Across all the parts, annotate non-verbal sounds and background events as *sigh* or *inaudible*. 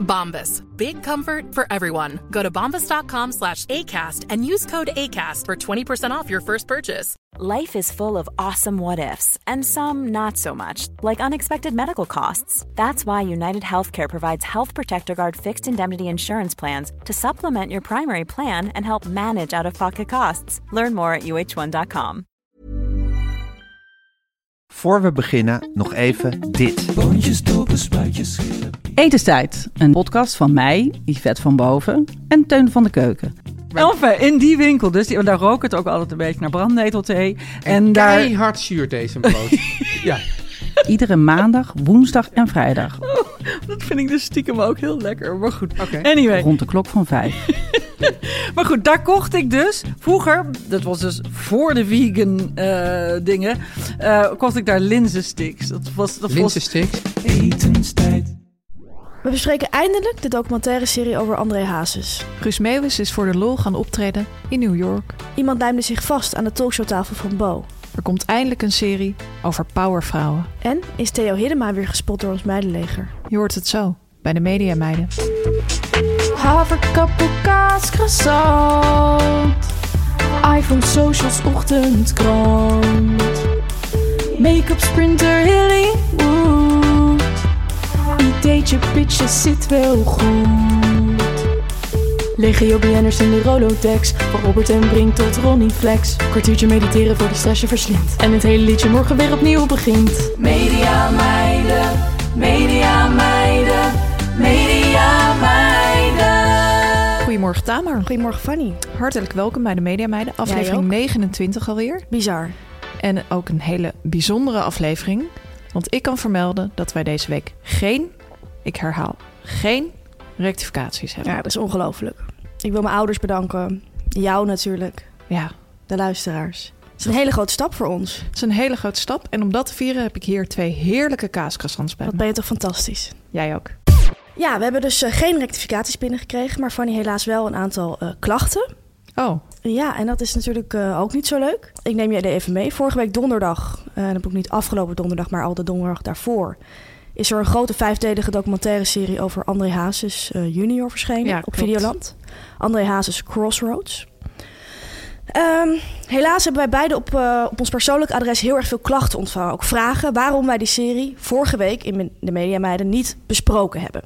Bombas. Big comfort for everyone. Go to bombas.com slash ACAST and use code ACAST for 20% off your first purchase. Life is full of awesome what ifs, and some not so much, like unexpected medical costs. That's why United Healthcare provides Health Protector Guard fixed indemnity insurance plans to supplement your primary plan and help manage out of pocket costs. Learn more at uh1.com. Voor we beginnen nog even dit. Boontjes, dopen, spuitjes, schillen. Etenstijd, een podcast van mij, Yvette van Boven en Teun van de Keuken. Enfin, in die winkel dus, die- daar rook het ook altijd een beetje naar brandnetelthee. En daar Keihard zuurt deze brood. *laughs* ja. iedere maandag, woensdag en vrijdag. Dat vind ik dus stiekem ook heel lekker. Maar goed. Oké. Anyway. Rond de klok van vijf. *laughs* *laughs* Maar goed, daar kocht ik dus vroeger, dat was dus voor de vegan eh, dingen, eh, kocht ik daar linzensticks. Dat was, dat was Linsensticks. Etenstijd. We bespreken eindelijk de documentaire serie over André Hazes. Guus Meeuwis is voor de lol gaan optreden in New York. Iemand lijmde zich vast aan de talkshowtafel van Bo. Er komt eindelijk een serie over powervrouwen. En is Theo Hiddema weer gespot door ons meidenleger. Je hoort het zo bij de Mediameiden. Haverkappel, kaas, croissant. iPhone, socials, ochtendkrant. Make-up, sprinter, Hollywood. Ideetje, pitjes, zit wel goed. Legio BN'ers in de Rolodex. Van Robert en Brink tot Ronnie Flex. Kwartiertje mediteren voor de stress je verslindt. En het hele liedje morgen weer opnieuw begint. Media meiden, media meiden, Goedemorgen Tamer. Goedemorgen Fanny. Hartelijk welkom bij de Mediameiden. Aflevering ook. 29 alweer. Bizar. En ook een hele bijzondere aflevering. Want ik kan vermelden dat wij deze week geen, ik herhaal, geen rectificaties hebben. Ja, dat is ongelooflijk. Ik wil mijn ouders bedanken. Jou natuurlijk. Ja, De luisteraars. Het is een hele grote stap voor ons. het is een hele grote stap. En om dat te vieren heb ik hier twee heerlijke kaascroissants bij Wat ben je toch fantastisch. Jij ook. Ja, we hebben dus eh, geen rectificaties binnengekregen, maar Fanny helaas wel een aantal eh, klachten. Oh, Ja, en dat is natuurlijk eh, ook niet zo leuk. Ik neem je even mee. Vorige week donderdag, eh dat heb ik niet afgelopen donderdag, maar al de donderdag daarvoor, is er een grote vijfdelige documentaire serie over André Hazes eh, junior verschenen Ja, op. Videoland. André Hazes Crossroads. Ehm, helaas hebben wij beide op, op ons persoonlijk adres heel erg veel klachten ontvangen. Ook vragen waarom wij die serie vorige week in de Mediameiden niet besproken hebben.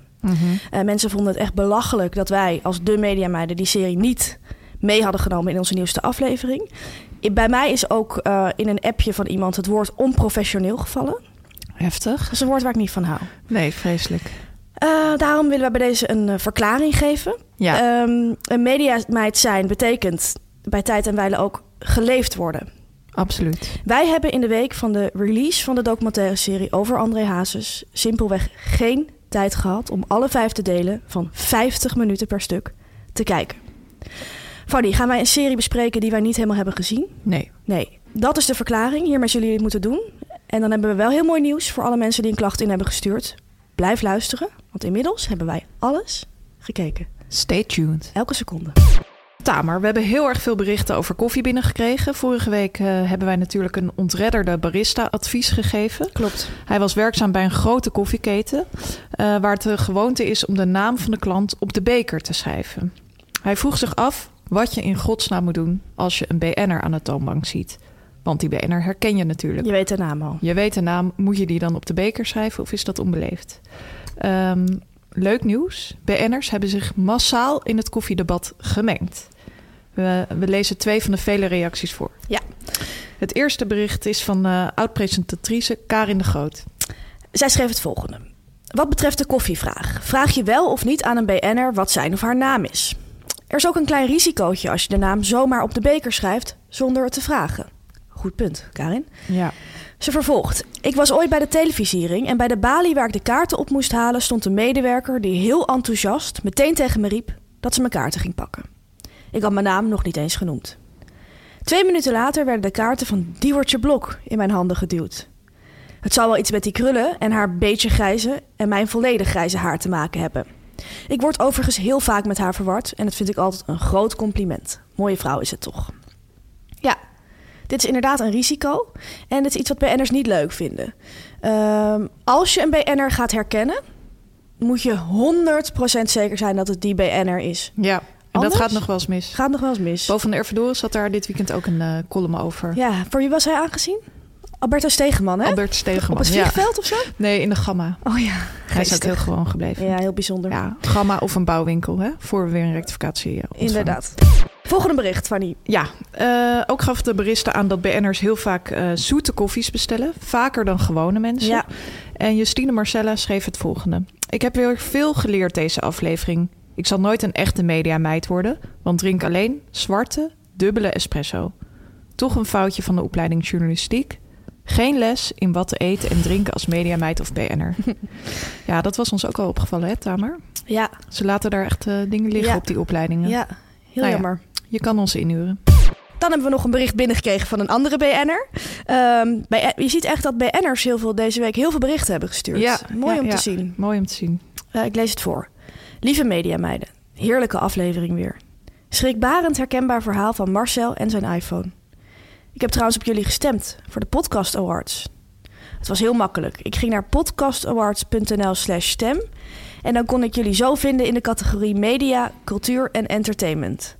Eh, mensen vonden het echt belachelijk dat wij als de Mediameiden die serie niet mee hadden genomen in onze nieuwste aflevering. Bij mij is ook eh, in een appje van iemand het woord onprofessioneel gevallen. heftig. Dat is een woord waar ik niet van hou. Nee, vreselijk. Eh, daarom willen wij bij deze een verklaring geven. Ja, Ehm, een mediameid zijn betekent bij tijd en wijle ook geleefd worden. absoluut. Wij hebben in de week van de release van de documentaire serie over André Hazes simpelweg geen tijd gehad om alle vijf te delen van 50 minuten per stuk te kijken. Fanny, gaan wij een serie bespreken die wij niet helemaal hebben gezien? Nee. Nee, dat is de verklaring. Hiermee zullen jullie het moeten doen. En dan hebben we wel heel mooi nieuws voor alle mensen die een klacht in hebben gestuurd. Blijf luisteren, want inmiddels hebben wij alles gekeken. Stay tuned. Elke seconde. Tamer, we hebben heel erg veel berichten over koffie binnengekregen. Vorige week eh, hebben wij natuurlijk een ontredderde barista-advies gegeven. Klopt. Hij was werkzaam bij een grote koffieketen, eh, waar het de gewoonte is om de naam van de klant op de beker te schrijven. Hij vroeg zich af wat je in godsnaam moet doen als je een BN'er aan de toonbank ziet. Want die BN'er herken je natuurlijk. Je weet de naam al. Je weet de naam, moet je die dan op de beker schrijven of is dat onbeleefd? Ehm, leuk nieuws. BN'ers hebben zich massaal in het koffiedebat gemengd. We, we lezen twee van de vele reacties voor. Ja. Het eerste bericht is van eh oud-presentatrice Karin de Groot. Zij schreef het volgende. Wat betreft de koffievraag. Vraag je wel of niet aan een BN'er wat zijn of haar naam is. Er is ook een klein risicootje als je de naam zomaar op de beker schrijft zonder het te vragen. Goed punt, Karin. Ja. Ze vervolgt. Ik was ooit bij de televisiering en bij de balie waar ik de kaarten op moest halen stond een medewerker die heel enthousiast meteen tegen me riep dat ze mijn kaarten ging pakken. Ik had mijn naam nog niet eens genoemd. Twee minuten later werden de kaarten van Diewertje Blok in mijn handen geduwd. Het zou wel iets met die krullen en haar beetje grijze en mijn volledig grijze haar te maken hebben. Ik word overigens heel vaak met haar verward en dat vind ik altijd een groot compliment. Mooie vrouw is het toch. Ja, dit is inderdaad een risico en het is iets wat BN'ers niet leuk vinden. Ehm, als je een BN'er gaat herkennen, moet je 100% zeker zijn dat het die BN'er is. Ja, en Anders? dat gaat nog wel eens mis. Gaat nog wel eens mis. Bo van der Ervedoren zat daar dit weekend ook een eh, column over. Ja, voor wie was hij aangezien? Alberto Stegeman, hè? Albert Stegeman. Op het ja. vliegveld of zo? Nee, in de Gamma. Oh ja. Hij is ook heel gewoon gebleven. Ja, heel bijzonder. Ja, Gamma of een bouwwinkel, hè? Voor we weer een rectificatie eh, ontvangen. Inderdaad. Volgende bericht, Fanny. Ja, eh, ook gaf de barista aan dat BN'ers heel vaak zoete koffies bestellen. Vaker dan gewone mensen. Ja. En Justine Marcella schreef het volgende. Ik heb weer veel geleerd deze aflevering. Ik zal nooit een echte mediameid worden, want drink alleen zwarte, dubbele espresso. Toch een foutje van de opleiding journalistiek. Geen les in wat te eten en drinken als mediameid of BN'er. *laughs* ja, dat was ons ook al opgevallen, hè, Tamer? Ja. Ze laten daar echt eh, dingen liggen Ja. op die opleidingen. Ja, heel Nou ja, jammer. Je kan ons inhuren. Dan hebben we nog een bericht binnengekregen van een andere BN'er. Ehm, bij, je ziet echt dat BN'ers heel veel, deze week heel veel berichten hebben gestuurd. Ja, Mooi ja, om te zien. Mooi om te zien. Eh, ik lees het voor. Lieve mediameiden, heerlijke aflevering weer. Schrikbarend herkenbaar verhaal van Marcel en zijn iPhone. Ik heb trouwens op jullie gestemd voor de Podcast Awards. Het was heel makkelijk. Ik ging naar podcastawards.nl slash stem... en dan kon ik jullie zo vinden in de categorie media, cultuur en entertainment.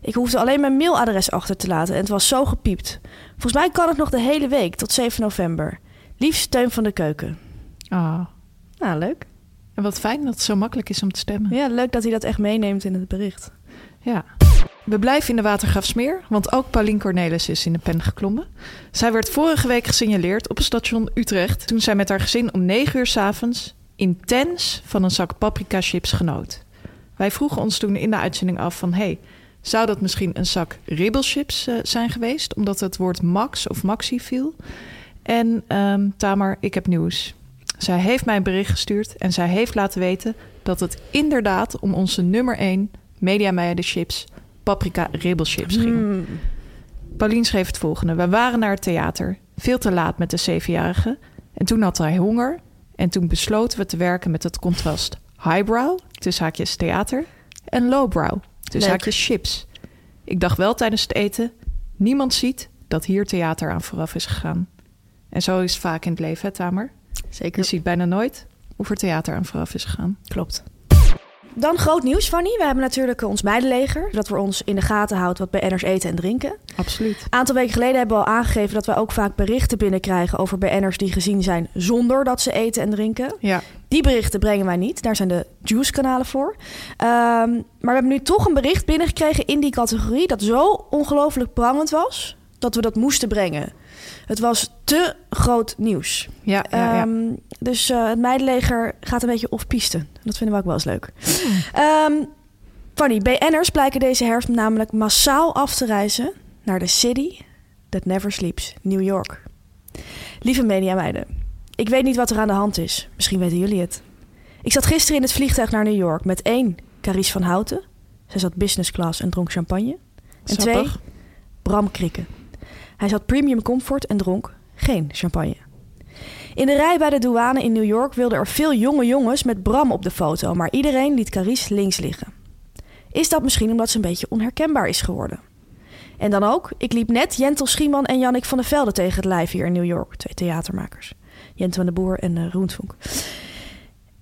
Ik hoefde alleen mijn mailadres achter te laten en het was zo gepiept. Volgens mij kan het nog de hele week, tot 7 november. Liefst steun van de keuken. Ah. Nou, leuk. En wat fijn dat het zo makkelijk is om te stemmen. Ja, leuk dat hij dat echt meeneemt in het bericht. Ja. We blijven in de Watergraafsmeer, want ook Paulien Cornelis is in de pen geklommen. Zij werd vorige week gesignaleerd op het station Utrecht... toen zij met haar gezin om 9 uur 's avonds intens van een zak paprika chips genoot. Wij vroegen ons toen in de uitzending af van... hey, zou dat misschien een zak ribbelchips eh, zijn geweest... omdat het woord Max of Maxi viel? En ehm Tamer, ik heb nieuws. Zij heeft mij een bericht gestuurd en zij heeft laten weten... dat het inderdaad om onze nummer 1 Mediameiden chips... paprika ribbelchips ging. Hmm. Paulien schreef het volgende. We waren naar het theater, veel te laat met de zevenjarige. En toen had hij honger. En toen besloten we te werken met het contrast highbrow, tussen haakjes theater, en lowbrow, tussen Leuk. haakjes chips. Ik dacht wel tijdens het eten, niemand ziet dat hier theater aan vooraf is gegaan. En zo is het vaak in het leven, hè, Tamer? Zeker. Je ziet bijna nooit er theater aan vooraf is gegaan. Klopt. Dan groot nieuws, Fanny. We hebben natuurlijk eh, ons meidenleger. Dat we ons in de gaten houdt wat BN'ers eten en drinken. Absoluut. Een aantal weken geleden hebben we al aangegeven dat we ook vaak berichten binnenkrijgen over BN'ers die gezien zijn zonder dat ze eten en drinken. Ja. Die berichten brengen wij niet. Daar zijn de Juice-kanalen voor. Ehm, maar we hebben nu toch een bericht binnengekregen in die categorie dat zo ongelooflijk prangend was dat we dat moesten brengen. Het was te groot nieuws. Ja, ja, ja. Ehm, dus eh, het meidenleger gaat een beetje off-piste. Dat vinden we ook wel eens leuk. Ehm Fanny, BN'ers blijken deze herfst namelijk massaal af te reizen naar de city that never sleeps, New York. Lieve mediameiden, ik weet niet wat er aan de hand is. Misschien weten jullie het. Ik zat gisteren in het vliegtuig naar New York met één, Carice van Houten. Zij zat business class en dronk champagne. En Sappig. twee, Bram Krikken. Hij zat premium comfort en dronk geen champagne. In de rij bij de douane in New York wilden er veel jonge jongens met Bram op de foto, maar iedereen liet Carice links liggen. Is dat misschien omdat ze een beetje onherkenbaar is geworden? En dan ook, ik liep net Jentel Schieman en Jannik van der Velde tegen het lijf hier in New York. Twee theatermakers. Jentel van de Boer en uh, Roentvonk.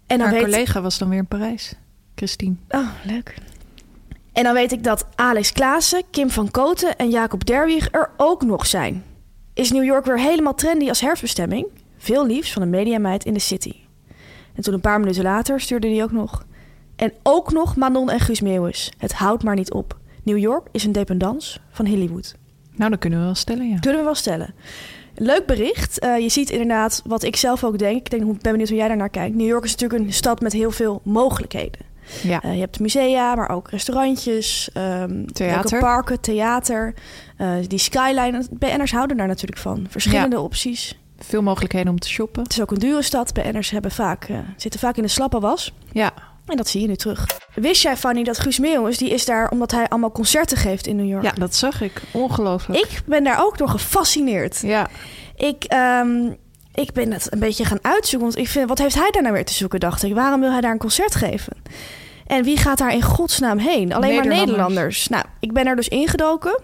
En Haar weet collega was dan weer in Parijs. Christine. Oh, leuk. En dan weet ik dat Alex Klaassen, Kim van Koten en Jacob Derwig er ook nog zijn. Is New York weer helemaal trendy als herfstbestemming? Veel liefs van een mediameid in de city. En toen een paar minuten later stuurde hij ook nog. En ook nog Manon en Guus Meeuwis. Het houdt maar niet op. New York is een dependance van Hollywood. Nou, dat kunnen we wel stellen, ja. Kunnen we wel stellen. Leuk bericht. Eh, je ziet inderdaad wat ik zelf ook denk. Ik denk, ben benieuwd hoe jij daarnaar kijkt. New York is natuurlijk een stad met heel veel mogelijkheden. Ja. Eh, je hebt musea, maar ook restaurantjes, ehm, Theater. parken, theater. Eh, die skyline. BN'ers houden daar natuurlijk van. Verschillende opties. Veel mogelijkheden om te shoppen. Het is ook een dure stad. BN'ers hebben vaak, eh, zitten vaak in de slappe was. Ja. En dat zie je nu terug. Wist jij, Fanny, dat Guus Meeuwis, die is daar omdat hij allemaal concerten geeft in New York? Ja, dat zag ik. Ongelooflijk. Ik ben daar ook door gefascineerd. Ja. Ik, ehm, ik ben het een beetje gaan uitzoeken. Want ik vind, wat heeft hij daar nou weer te zoeken, dacht ik. Waarom wil hij daar een concert geven? En wie gaat daar in godsnaam heen? Alleen maar Nederlanders. Nou, ik ben er dus ingedoken.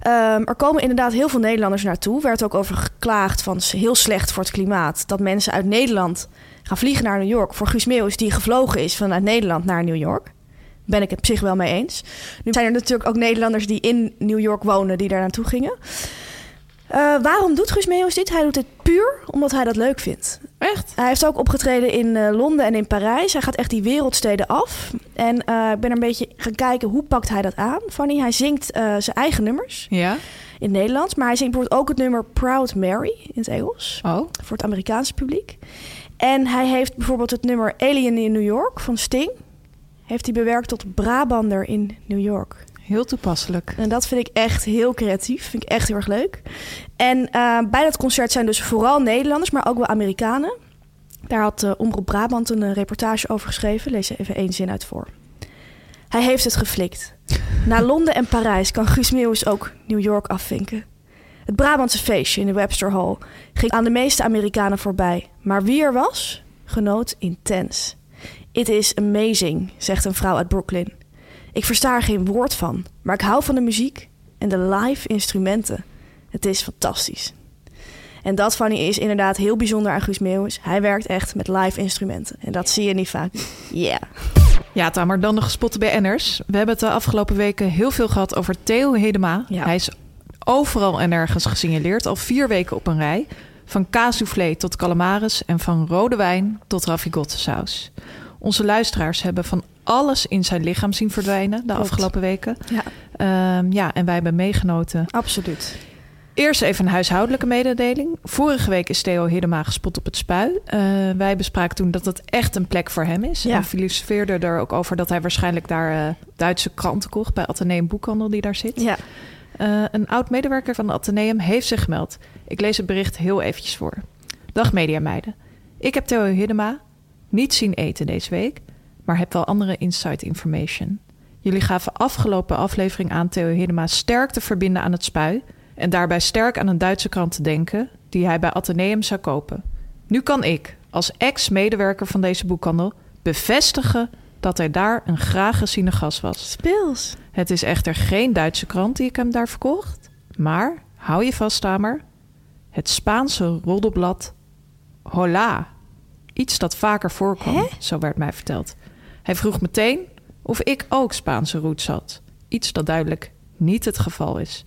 Ehm, er komen inderdaad heel veel Nederlanders naartoe. Werd ook over geklaagd van "s- heel slecht voor het klimaat. Dat mensen uit Nederland gaan vliegen naar New York. Voor Guus Meeuwis die gevlogen is vanuit Nederland naar New York. Ben ik het op zich wel mee eens. Nu zijn er natuurlijk ook Nederlanders die in New York wonen... die daar naartoe gingen. Eh, waarom doet Guus Meeuwis dit? Hij doet het puur omdat hij dat leuk vindt. Echt? Hij heeft ook opgetreden in eh, Londen en in Parijs. Hij gaat echt die wereldsteden af. En eh, ik ben er een beetje gaan kijken hoe pakt hij dat aan. Fanny, hij zingt zijn eigen nummers Ja. in Nederlands. Maar hij zingt bijvoorbeeld ook het nummer Proud Mary in het Engels. Oh. Voor het Amerikaanse publiek. En hij heeft bijvoorbeeld het nummer Alien in New York van Sting. Heeft hij bewerkt tot Brabander in New York. Heel toepasselijk. En dat vind ik echt heel creatief. Vind ik echt heel erg leuk. En eh, bij dat concert zijn dus vooral Nederlanders, maar ook wel Amerikanen. Daar had uh, Omroep Brabant een uh, reportage over geschreven. Lees er even één zin uit voor. Hij heeft het geflikt. Na Londen en Parijs kan Guus Meeuwis ook New York afvinken. Het Brabantse feestje in de Webster Hall ging aan de meeste Amerikanen voorbij. Maar wie er was, genoot intens. It is amazing, zegt een vrouw uit Brooklyn. Ik versta er geen woord van, maar ik hou van de muziek en de live instrumenten. Het is fantastisch. En dat, Fanny, is inderdaad heel bijzonder aan Guus Meeuwis. Hij werkt echt met live instrumenten. En dat zie je niet vaak. Yeah. Ja, Tamer, dan de gespotte BN'ers. We hebben het de afgelopen weken heel veel gehad over Theo Hedema. Ja. Hij is overal en ergens gesignaleerd, al vier weken op een rij. Van kaassoufflé tot calamaris en van rode wijn tot ravigotte-saus. Onze luisteraars hebben van alles in zijn lichaam zien verdwijnen de afgelopen weken. Ja, Ehm, ja, en wij hebben meegenoten. absoluut. Eerst even een huishoudelijke mededeling. Vorige week is Theo Hiddema gespot op het spui. Eh, wij bespraken toen dat het echt een plek voor hem is. Ja. En filosofeerde er ook over dat hij waarschijnlijk daar eh, Duitse kranten kocht... bij Atheneum Boekhandel die daar zit. Ja, Eh, een oud-medewerker van Atheneum heeft zich gemeld. Ik lees het bericht heel eventjes voor. Dag mediameiden. Ik heb Theo Hiddema niet zien eten deze week... maar heb wel andere inside information. Jullie gaven afgelopen aflevering aan Theo Hiddema sterk te verbinden aan het spui... en daarbij sterk aan een Duitse krant te denken... die hij bij Atheneum zou kopen. Nu kan ik, als ex-medewerker van deze boekhandel... bevestigen dat hij daar een graag geziene gast was. speels. Het is echter geen Duitse krant die ik hem daar verkocht. Maar, hou je vast, Tamer, het Spaanse roddelblad Hola. Iets dat vaker voorkwam, zo werd mij verteld. Hij vroeg meteen of ik ook Spaanse roots had. Iets dat duidelijk niet het geval is.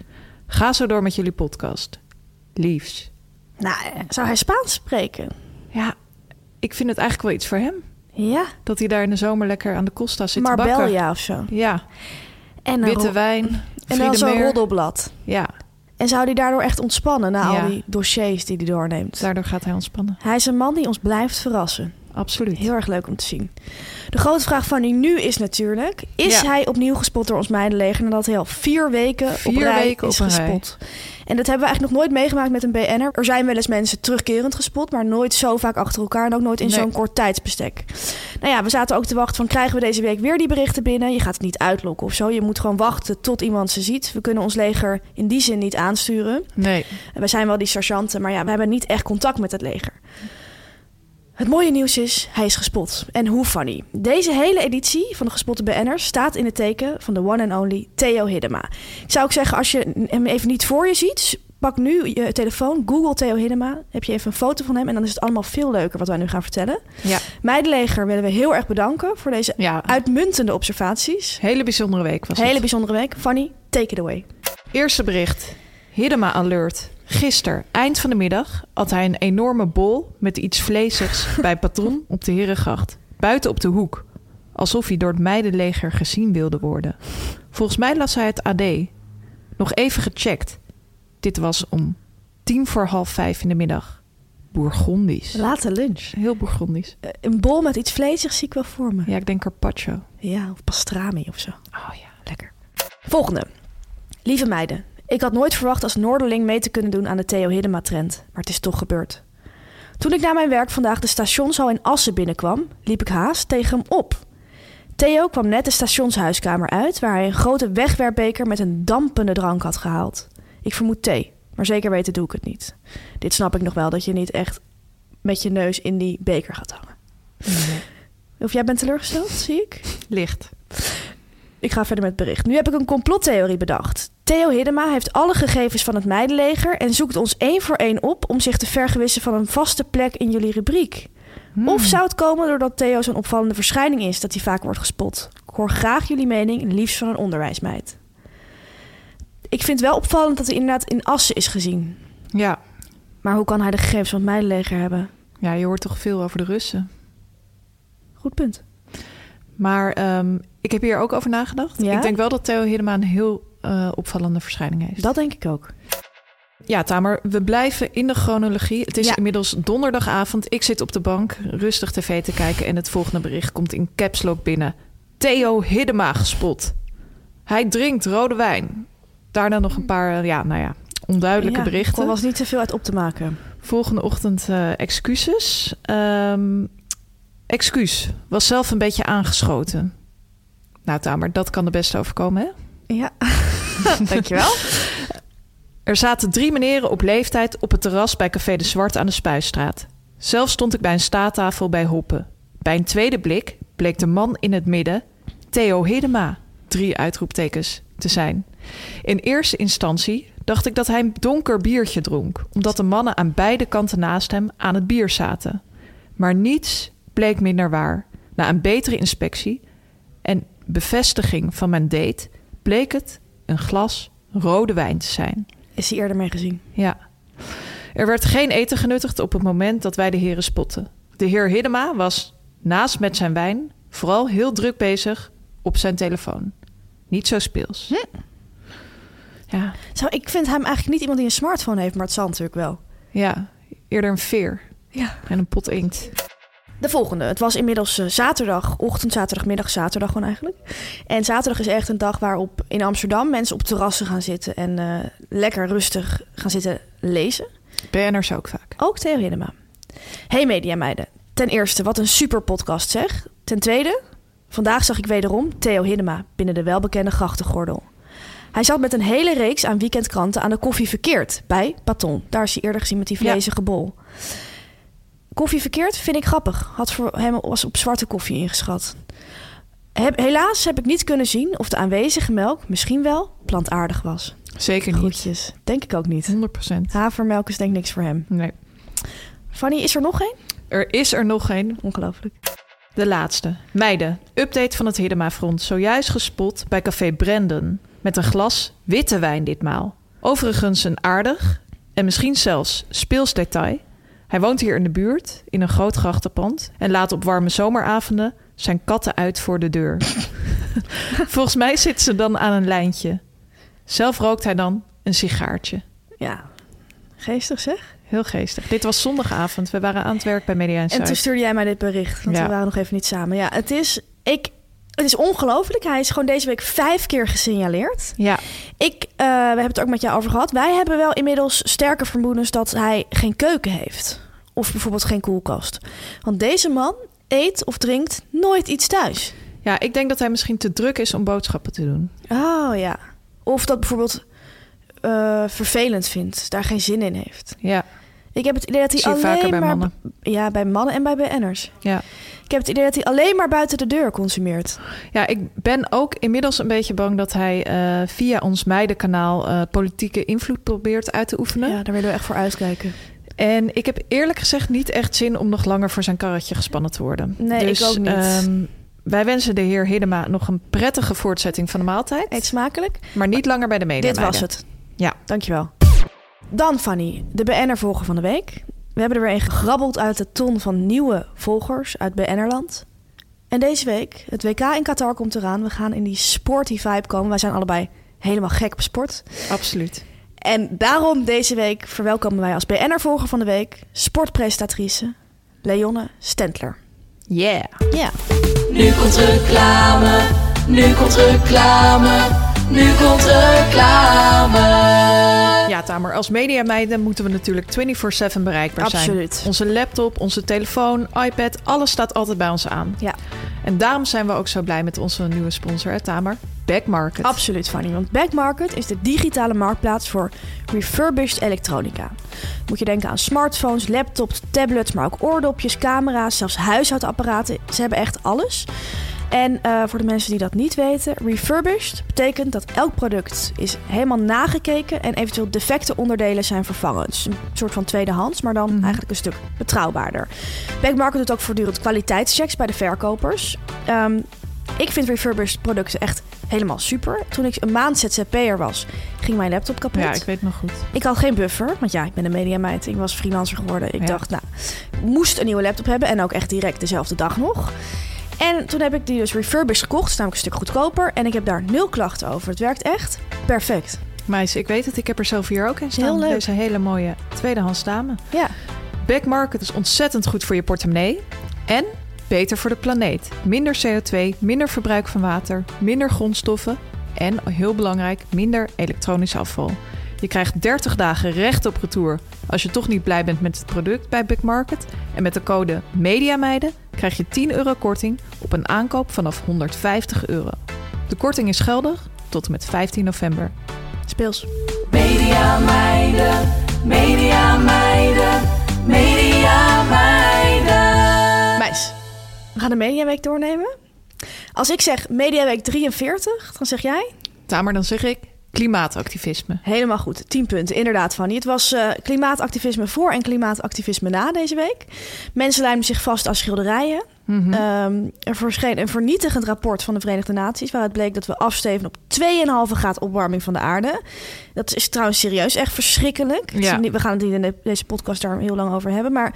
Ga zo door met jullie podcast. Liefs. Nou, eh, zou hij Spaans spreken? Ja, ik vind het eigenlijk wel iets voor hem. Ja, Dat hij daar in de zomer lekker aan de Costa zit te bakken. Marbella of zo. Ja, En witte wijn, En dan zo'n roddelblad. Ja, En zou hij daardoor echt ontspannen na Ja. al die dossiers die hij doorneemt? daardoor gaat hij ontspannen. Hij is een man die ons blijft verrassen. Absoluut. Heel erg leuk om te zien. De grote vraag van die nu is natuurlijk... is Ja. hij opnieuw gespot door ons meidenleger... nadat hij al vier weken op rij weken is op een rij. gespot? En dat hebben we eigenlijk nog nooit meegemaakt met een BN'er. Er zijn wel eens mensen terugkerend gespot... maar nooit zo vaak achter elkaar... en ook nooit in Nee. zo'n kort tijdsbestek. Nou ja, we zaten ook te wachten van... krijgen we deze week weer die berichten binnen? Je gaat het niet uitlokken of zo. Je moet gewoon wachten tot iemand ze ziet. We kunnen ons leger in die zin niet aansturen. Nee. Wij zijn wel die sergeanten, maar ja, we hebben niet echt contact met het leger. Het mooie nieuws is, hij is gespot. En hoe funny. Deze hele editie van de gespotte BN'ers staat in het teken van de one and only Theo Hiddema. Ik zou ook zeggen, als je hem even niet voor je ziet, pak nu je telefoon, google Theo Hiddema, heb je even een foto van hem en dan is het allemaal veel leuker wat wij nu gaan vertellen. Ja. Meidenleger willen we heel erg bedanken voor deze Ja, uitmuntende observaties. hele bijzondere week was Hele het. bijzondere week. Fanny, take it away. Eerste bericht. Hiddema alert. Gisteren, eind van de middag, had hij een enorme bol met iets vleesigs *laughs* bij Patron op de Herengracht. Buiten op de hoek. Alsof hij door het meidenleger gezien wilde worden. Volgens mij las hij het AD. Nog even gecheckt. Dit was om tien voor half vijf in de middag. Bourgondisch. Late lunch. Heel Bourgondisch. Eh, Een bol met iets vleesigs zie ik wel voor me. Ja, ik denk carpaccio. Ja, of pastrami of zo. Oh ja. Lekker. Volgende. Lieve meiden, ik had nooit verwacht als Noorderling mee te kunnen doen aan de Theo Hiddema-trend, maar het is toch gebeurd. Toen ik na mijn werk vandaag de stationshal in Assen binnenkwam, liep ik haast tegen hem op. Theo kwam net de stationshuiskamer uit, waar hij een grote wegwerpbeker met een dampende drank had gehaald. Ik vermoed thee, maar zeker weten doe ik het niet. Dit snap ik nog wel, dat je niet echt met je neus in die beker gaat hangen. Of jij bent teleurgesteld, zie ik? Licht. Ik ga verder met het bericht. Nu heb ik een complottheorie bedacht. Theo Hiddema heeft alle gegevens van het meidenleger en zoekt ons één voor één op om zich te vergewissen van een vaste plek in jullie rubriek. Of zou het komen doordat Theo zo'n opvallende verschijning is dat hij vaak wordt gespot? Ik hoor graag jullie mening, liefst van een onderwijsmeid. Ik vind wel opvallend dat hij inderdaad in Assen is gezien. Ja. Maar hoe kan hij de gegevens van het meidenleger hebben? Ja, je hoort toch veel over de Russen. Goed punt. Maar ehm, ik heb hier ook over nagedacht. Ja? Ik denk wel dat Theo Hiddema een heel eh, opvallende verschijning heeft. Dat denk ik ook. Ja, Tamer, we blijven in de chronologie. Het is Ja. inmiddels donderdagavond. Ik zit op de bank rustig tv te kijken... en het volgende bericht komt in caps lock binnen. Theo Hiddema gespot. Hij drinkt rode wijn. Daarna nog een paar, eh, ja, nou ja, onduidelijke Ja, berichten. Er was niet te veel uit op te maken. Volgende ochtend eh, excuses. Ehm, excuus. Was zelf een beetje aangeschoten. Nou, Tamer, dat kan de beste overkomen, hè? Ja, *laughs* dankjewel. Er zaten drie meneren op leeftijd op het terras bij Café de Zwart aan de Spuistraat. Zelf stond ik bij een staattafel bij Hoppen. Bij een tweede blik bleek de man in het midden, Theo Hiddema, drie uitroeptekens, te zijn. In eerste instantie dacht ik dat hij een donker biertje dronk, omdat de mannen aan beide kanten naast hem aan het bier zaten. Maar niets bleek minder waar. Na een betere inspectie en bevestiging van mijn date bleek het een glas rode wijn te zijn. Is hij eerder mee gezien? Ja. Er werd geen eten genuttigd op het moment dat wij de heren spotten. De heer Hiddema was naast met zijn wijn vooral heel druk bezig op zijn telefoon. Niet zo speels. Ja, Zo, ik vind hem eigenlijk niet iemand die een smartphone heeft, maar het zal natuurlijk wel. ja, eerder een veer Ja. en een pot inkt. De volgende. Het was inmiddels eh, zaterdag, ochtend, zaterdagmiddag, zaterdag gewoon eigenlijk. En zaterdag is echt een dag waarop in Amsterdam mensen op terrassen gaan zitten en eh, lekker rustig gaan zitten lezen. BN'ers ook vaak. Ook Theo Hiddema. Hey mediameiden. Ten eerste, wat een super podcast zeg. Ten tweede, vandaag zag ik wederom Theo Hiddema binnen de welbekende grachtengordel. Hij zat met een hele reeks aan weekendkranten aan de koffie verkeerd bij Paton. Daar is hij eerder gezien met die vlezige bol. Koffie verkeerd vind ik grappig. Had voor hem was op zwarte koffie ingeschat. Heb- helaas heb ik niet kunnen zien of de aanwezige melk misschien wel plantaardig was. Zeker niet. Groetjes. Denk ik ook niet. 100%. Havermelk is denk ik niks voor hem. Nee. Fanny, is er nog één? Er is er nog een. Ongelooflijk. De laatste. Meiden, update van het Hiddema-front. Zojuist gespot bij Café Brandon. Met een glas witte wijn ditmaal. Overigens een aardig en misschien zelfs speels detail. Hij woont hier in de buurt, in een groot grachtenpand... en laat op warme zomeravonden zijn katten uit voor de deur. *laughs* Volgens mij zitten ze dan aan een lijntje. Zelf rookt hij dan een sigaartje. Ja, geestig zeg. Heel geestig. Dit was zondagavond. We waren aan het werk bij Media En toen stuurde jij mij dit bericht, want Ja. we waren nog even niet samen. Ja, het is, ik, het is ongelooflijk. Hij is gewoon deze week vijf keer gesignaleerd. Ja, Ik, eh, we hebben het ook met jou over gehad. Wij hebben wel inmiddels sterke vermoedens dat hij geen keuken heeft. Of bijvoorbeeld geen koelkast. Want deze man eet of drinkt nooit iets thuis. ja, ik denk dat hij misschien te druk is om boodschappen te doen. Oh ja. Of dat bijvoorbeeld eh, vervelend vindt, daar geen zin in heeft. Ja, Ik heb het idee dat hij alleen vaker bij maar... mannen. Ja, bij mannen en bij BN'ers. Ja. Ik heb het idee dat hij alleen maar buiten de deur consumeert. ja, ik ben ook inmiddels een beetje bang dat hij eh, via ons meidenkanaal eh, politieke invloed probeert uit te oefenen. Ja, daar willen we echt voor uitkijken. En ik heb eerlijk gezegd niet echt zin om nog langer voor zijn karretje gespannen te worden. Nee, dus, ik ook niet. ehm, wij wensen de heer Hiddema nog een prettige voortzetting van de maaltijd. Eet smakelijk. Maar niet langer bij de media. Dit was het. Ja. Dankjewel. Dan Fanny, de BN'er-volger van de week. We hebben er weer een gegrabbeld uit de ton van nieuwe volgers uit BN'erland. En deze week, het WK in Qatar komt eraan. We gaan in die sporty vibe komen. Wij zijn allebei helemaal gek op sport. Absoluut. En daarom deze week verwelkomen wij als BN'er-volger van de week... sportpresentatrice Leonne Stentler. Yeah. Ja. Nu komt reclame, nu komt reclame. Nu komt reclame. Ja, Tamer, als mediameiden moeten we natuurlijk 24-7 bereikbaar Absoluut. zijn. Onze laptop, onze telefoon, iPad, alles staat altijd bij ons aan. Ja. En daarom zijn we ook zo blij met onze nieuwe sponsor, hè, Tamer, Backmarket. Absoluut, Fanny. Want Backmarket is de digitale marktplaats voor refurbished elektronica. Moet je denken aan smartphones, laptops, tablets, maar ook oordopjes, camera's, zelfs huishoudapparaten. Ze hebben echt alles. En eh, voor de mensen die dat niet weten, refurbished betekent dat elk product is helemaal nagekeken en eventueel defecte onderdelen zijn vervangen. Dus een soort van tweedehands, maar dan eigenlijk een stuk betrouwbaarder. Backmarket doet ook voortdurend kwaliteitschecks bij de verkopers. Ehm, ik vind refurbished producten echt helemaal super. Toen ik een maand ZZP'er was, ging mijn laptop kapot. Ja, ik weet nog goed. Ik had geen buffer, want ja, ik ben een mediameid. Ik was freelancer geworden. Ik Ja. dacht, nou, moest een nieuwe laptop hebben. En ook echt direct dezelfde dag nog. En toen heb ik die dus refurbished gekocht. Is namelijk een stuk goedkoper. En ik heb daar nul klachten over. Het werkt echt perfect. Meis, ik weet het. Ik heb er zelf hier ook in staan. Heel leuk. Deze hele mooie tweedehands dame. Ja. Backmarket is ontzettend goed voor je portemonnee. En beter voor de planeet. Minder CO2, minder verbruik van water, minder grondstoffen. En, heel belangrijk, minder elektronisch afval. Je krijgt 30 dagen recht op retour als je toch niet blij bent met het product bij Backmarket. En met de code MEDIAMEIDEN krijg je 10 euro korting op een aankoop vanaf 150 euro. De korting is geldig tot en met 15 november. Speels. Media meiden, media meiden, media meiden. Meis, we gaan de Mediaweek doornemen. Als ik zeg Mediaweek 43, dan zeg jij? Tamer, dan zeg ik klimaatactivisme. Helemaal goed. 10 punten, inderdaad, Fanny. Het was eh, klimaatactivisme voor en klimaatactivisme na deze week. Mensen lijmden zich vast aan schilderijen. Mhm. Ehm, er verscheen een vernietigend rapport van de Verenigde Naties... waaruit bleek dat we afsteven op 2,5 graad opwarming van de aarde. Dat is trouwens serieus echt verschrikkelijk. Ja. We gaan het niet in de- deze podcast daar heel lang over hebben, maar...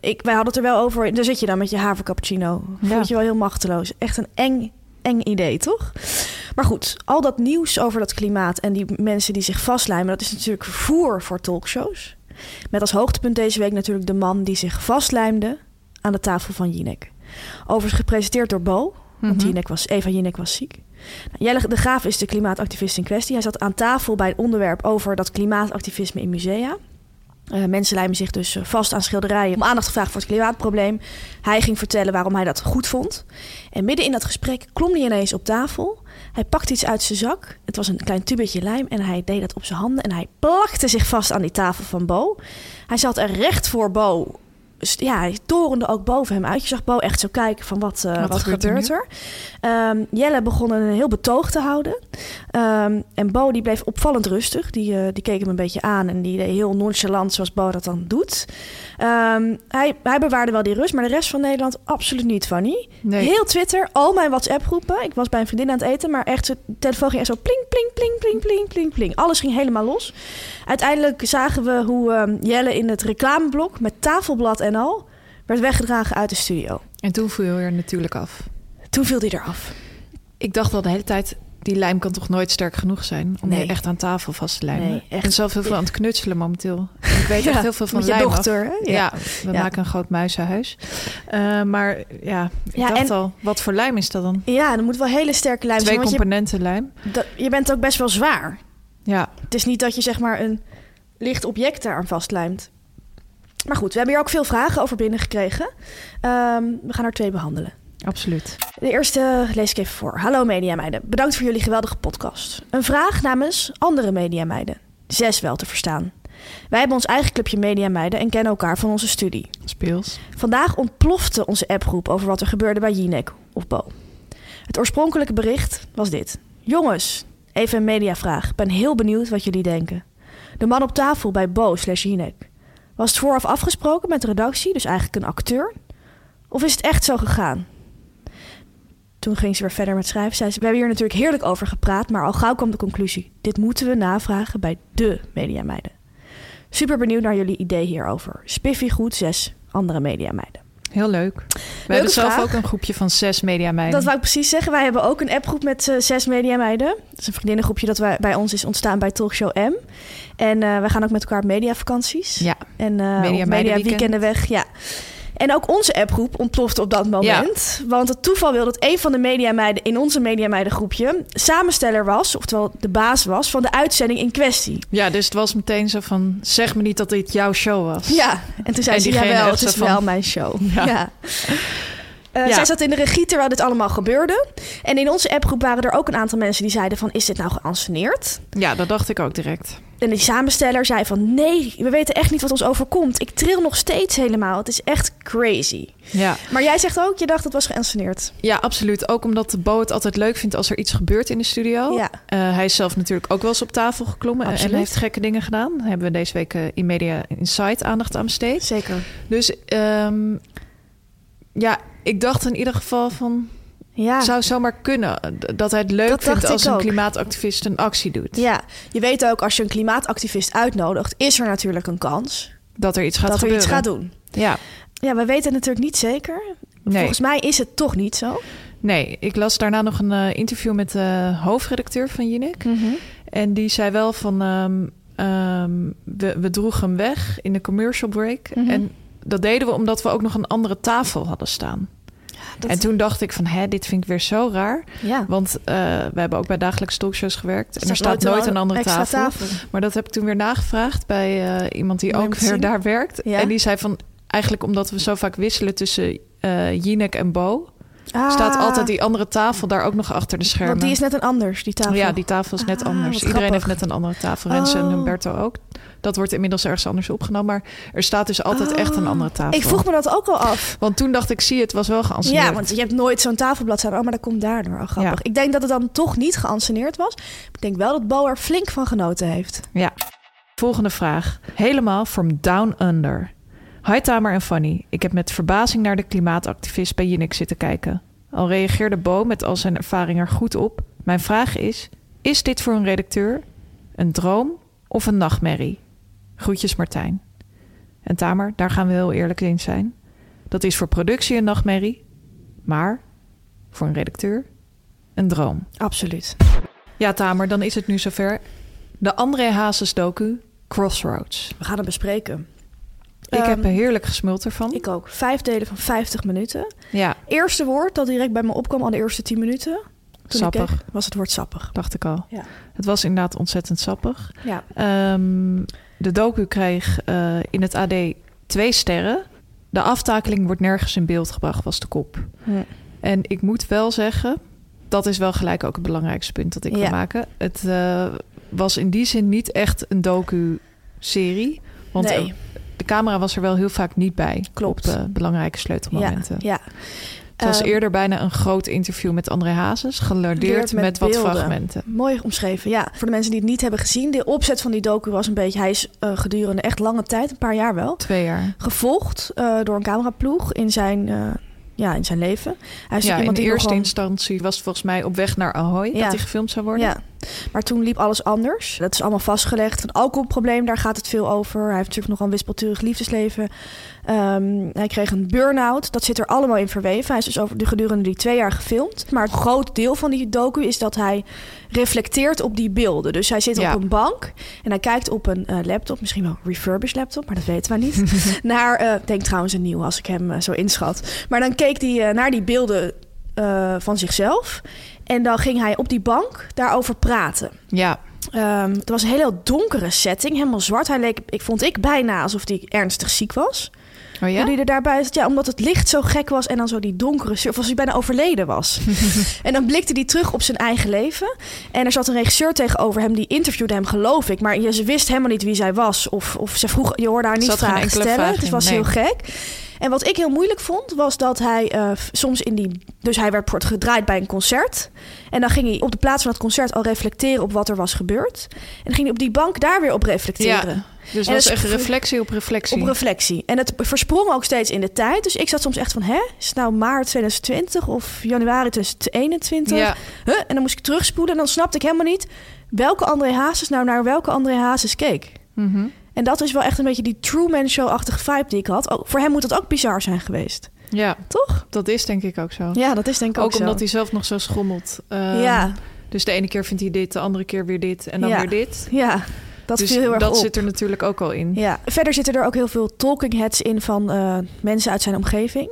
Ik, wij hadden het er wel over. Daar zit je dan met je havercappuccino. Ja. Voel je wel heel machteloos. Echt een eng, eng idee, toch? Maar goed, al dat nieuws over dat klimaat en die mensen die zich vastlijmen, dat is natuurlijk voer voor talkshows. Met als hoogtepunt deze week natuurlijk de man die zich vastlijmde aan de tafel van Jinek. Overigens gepresenteerd door Bo, want Mhm. Jinek was, Eva Jinek was ziek. Nou, Jelle de Graaf is de klimaatactivist in kwestie. Hij zat aan tafel bij een onderwerp over dat klimaatactivisme in musea. Eh, mensen lijmen zich dus eh, vast aan schilderijen om aandacht te vragen voor het klimaatprobleem. Hij ging vertellen waarom hij dat goed vond. En midden in dat gesprek klom hij ineens op tafel. Hij pakte iets uit zijn zak. Het was een klein tubetje lijm en hij deed dat op zijn handen. En hij plakte zich vast aan die tafel van Bo. Hij zat er recht voor Bo. Ja, hij torende ook boven hem uit. Je zag Bo echt zo kijken van wat, eh, Wat wat, gebeurt er er. Ehm, Jelle begon een heel betoog te houden. Ehm, en Bo die bleef opvallend rustig. Die, eh, die keek hem een beetje aan en die deed heel nonchalant zoals Bo dat dan doet. Ehm, hij, hij bewaarde wel die rust, maar de rest van Nederland absoluut niet, Fanny. Nee. Heel Twitter, al mijn WhatsApp-groepen. Ik was bij een vriendin aan het eten, maar echt, de telefoon ging echt zo pling, pling, pling, pling, pling, pling, pling. Alles ging helemaal los. Uiteindelijk zagen we hoe Jelle in het reclameblok met tafelblad en al werd weggedragen uit de studio. En toen viel je er natuurlijk af. Toen viel hij eraf. Ik dacht al de hele tijd, die lijm kan toch nooit sterk genoeg zijn om Nee. je echt aan tafel vast te lijmen. Nee, echt. ben zelf heel veel aan het knutselen momenteel. *laughs* Ik weet Ja, echt heel veel van je lijm dochter, hè? Ja, Ja. we Ja. maken een groot muizenhuis. Eh, maar ja, ik Ja, dacht en- al, wat voor lijm is dat dan? Ja, er moet wel hele sterke lijm Twee zijn. Je, componenten lijm. dat- je bent ook best wel zwaar. Ja, Het is niet dat je zeg maar een licht object daaraan vastlijmt. Maar goed, we hebben hier ook veel vragen over binnengekregen. Ehm, we gaan er twee behandelen. absoluut. De eerste lees ik even voor. Hallo mediameiden, bedankt voor jullie geweldige podcast. Een vraag namens andere mediameiden. Zes wel te verstaan. Wij hebben ons eigen clubje mediameiden en kennen elkaar van onze studie. Speels. Vandaag ontplofte onze appgroep over wat er gebeurde bij Jinek of Bo. Het oorspronkelijke bericht was dit. Jongens, even een mediavraag. Ik ben heel benieuwd wat jullie denken. De man op tafel bij Bo slash Jinek. Was het vooraf afgesproken met de redactie, dus eigenlijk een acteur? Of is het echt zo gegaan? Toen ging ze weer verder met schrijven. Zei ze, we hebben hier natuurlijk heerlijk over gepraat, maar al gauw kwam de conclusie. Dit moeten we navragen bij de mediameiden. Super benieuwd naar jullie idee hierover. Spiffy goed, zes andere mediameiden. Heel leuk. We hebben zelf vraag. ook een groepje van zes mediameiden. Dat wou ik precies zeggen. Wij hebben ook een appgroep met eh, zes mediameiden. Dat is een vriendinnengroepje dat wij, bij ons is ontstaan bij Talkshow M. En eh we gaan ook met elkaar op mediavakanties. Ja, En eh Media Meiden media Weekend. weekenden weg. Ja. En ook onze appgroep ontplofte op dat moment. Want het toeval wil dat een van de mediameiden in onze mediameidengroepje samensteller was, oftewel de baas was, van de uitzending in kwestie. Ja, dus het was meteen zo van, zeg me niet dat dit jouw show was. Ja, en toen zei En ze, jawel, het is van- wel mijn show. *laughs* Ja. Ja. Eh, Ja. Zij zat in de regie terwijl dit allemaal gebeurde. En in onze appgroep waren er ook een aantal mensen die zeiden van... is dit nou geanceneerd? Ja, dat dacht ik ook direct. En die samensteller zei van... nee, we weten echt niet wat ons overkomt. Ik tril nog steeds helemaal. Het is echt crazy. Ja. Maar jij zegt ook, je dacht het was geanceneerd. Ja, absoluut. Ook omdat de Bo het altijd leuk vindt als er iets gebeurt in de studio. Ja. Eh, hij is zelf natuurlijk ook wel eens op tafel geklommen Absoluut. en heeft gekke dingen gedaan. Daar hebben we deze week eh, in Media Insight aandacht aan besteed. Zeker. Dus ehm, ja, ik dacht in ieder geval van... Ja. zou zomaar kunnen dat hij het leuk Dat vindt als een ook. klimaatactivist een actie doet. Ja, je weet ook als je een klimaatactivist uitnodigt... is er natuurlijk een kans Dat er iets gaat dat er gebeuren. iets gaat doen. Ja. Ja, we weten het natuurlijk niet zeker. Nee. Volgens mij is het toch niet zo. Nee, ik las daarna nog een eh, interview met de hoofdredacteur van Jinek. Mhm. En die zei wel van... ehm, ehm, we, we droegen hem weg in de commercial break. Mhm. En dat deden we omdat we ook nog een andere tafel hadden staan. Dat- En toen dacht ik van, hè, dit vind ik weer zo raar. Ja. Want eh, we hebben ook bij dagelijkse talkshows gewerkt. En er staat nooit een andere tafel. tafel. Maar dat heb ik toen weer nagevraagd bij eh, iemand die ook weer daar werkt. Ja? En die zei van, eigenlijk omdat we zo vaak wisselen tussen eh Jinek en Bo... Ah. staat altijd die andere tafel daar ook nog achter de schermen. Want die is net een anders, die tafel. Ja, die tafel is net Ah, anders. Iedereen grappig. heeft net een andere tafel. En Oh. Humberto ook. Dat wordt inmiddels ergens anders opgenomen. Maar er staat dus altijd echt een andere tafel. Ik vroeg me dat ook al af. Want toen dacht ik, zie je, het was wel geanceneerd. Ja, want je hebt nooit zo'n tafelblad staan. Oh, maar dat komt daardoor. Oh, grappig. Ja. Ik denk dat het dan toch niet geanceneerd was. Ik denk wel dat Bo er flink van genoten heeft. Ja. Volgende vraag. Helemaal from down under. Hi Tamer en Fanny. Ik heb met verbazing naar de klimaatactivist bij Jinek zitten kijken. Al reageerde Bo met al zijn ervaring er goed op. Mijn vraag is, is dit voor een redacteur een droom of een nachtmerrie? Groetjes Martijn. En Tamer, daar gaan we heel eerlijk in zijn. Dat is voor productie een nachtmerrie, maar voor een redacteur een droom. Absoluut. Ja, Tamer, dan is het nu zover. De André Hazes docu Crossroads. We gaan het bespreken. Ik Ehm, heb er heerlijk gesmuld ervan. Ik ook. Vijf delen van 50 minuten. Ja, Eerste woord dat direct bij me opkwam al de eerste 10 minuten. Toen ik sappig, keek, was het woord sappig. dacht ik al. Ja. Het was inderdaad ontzettend sappig. Ja. Ehm, de docu kreeg eh, in het AD twee sterren. De aftakeling wordt nergens in beeld gebracht, was de kop. En ik moet wel zeggen, dat is wel gelijk ook het belangrijkste punt dat ik wil Ja. maken. Het eh, was in die zin niet echt een docu-serie. Want Nee. de camera was er wel heel vaak niet bij. Klopt. Op eh, belangrijke sleutelmomenten. Ja, ja. Het was Ehm, eerder bijna een groot interview met André Hazes, gelardeerd Met met, wat fragmenten. Mooi omschreven, ja. Voor de mensen die het niet hebben gezien, de opzet van die docu was een beetje... Hij is eh, gedurende echt lange tijd, een paar jaar wel, Twee jaar. gevolgd eh, door een cameraploeg in zijn, eh, ja, in zijn leven. Hij is Ja, in iemand die eerste instantie was volgens mij op weg naar Ahoy Ja. dat hij gefilmd zou worden. Ja, maar toen liep alles anders. Dat is allemaal vastgelegd. Een alcoholprobleem, daar gaat het veel over. Hij heeft natuurlijk nogal een wispelturig liefdesleven. Ehm, hij kreeg een burn-out. Dat zit er allemaal in verweven. Hij is dus over de gedurende die twee jaar gefilmd. Maar een groot deel van die docu is dat hij reflecteert op die beelden. Dus hij zit Ja. op een bank en hij kijkt op een eh, laptop. Misschien wel een refurbished laptop, maar dat weten we niet. *laughs* naar, ik denk trouwens een nieuw als ik hem eh, zo inschat. Maar dan keek hij naar die beelden van zichzelf. En dan ging hij op die bank daarover praten. Ja, Ehm, het was een hele donkere setting, helemaal zwart. Hij leek, ik vond ik bijna alsof hij ernstig ziek was. Oh ja? Hoe die er daarbij zat. Ja, omdat het licht zo gek was en dan zo die donkere... surf- Of als hij bijna overleden was. *laughs* en dan blikte hij terug op zijn eigen leven. En er zat een regisseur tegenover hem, die interviewde hem, geloof ik. Maar je, ze wist helemaal niet wie zij was. Of, of ze vroeg, je hoorde haar niet vragen stellen. Het was nee. heel gek. En wat ik heel moeilijk vond, was dat hij eh, soms in die... Dus hij werd gedraaid bij een concert. En dan ging hij op de plaats van het concert al reflecteren op wat er was gebeurd. En dan ging hij op die bank daar weer op reflecteren. Ja, dus En was echt reflectie op reflectie. Op reflectie. En het versprong ook steeds in de tijd. Dus ik zat soms echt van, hè, is het nou maart 2020 of januari 2021? Ja. Huh? En dan moest ik terugspoelen en dan snapte ik helemaal niet welke André Hazes nou naar welke André Hazes keek. Mhm. En dat is wel echt een beetje die Truman Show-achtige vibe die ik had. Ook, voor hem moet dat ook bizar zijn geweest. Ja, Toch? dat is denk ik ook zo. Ja, dat is denk ik ook, ook zo. omdat hij zelf nog zo schommelt. Ehm, Ja, Dus de ene keer vindt hij dit, de andere keer weer dit en dan Ja. weer dit. ja. Dat dus heel erg dat op. zit er natuurlijk ook al in. Ja, verder zitten er ook heel veel talking heads in van eh, mensen uit zijn omgeving.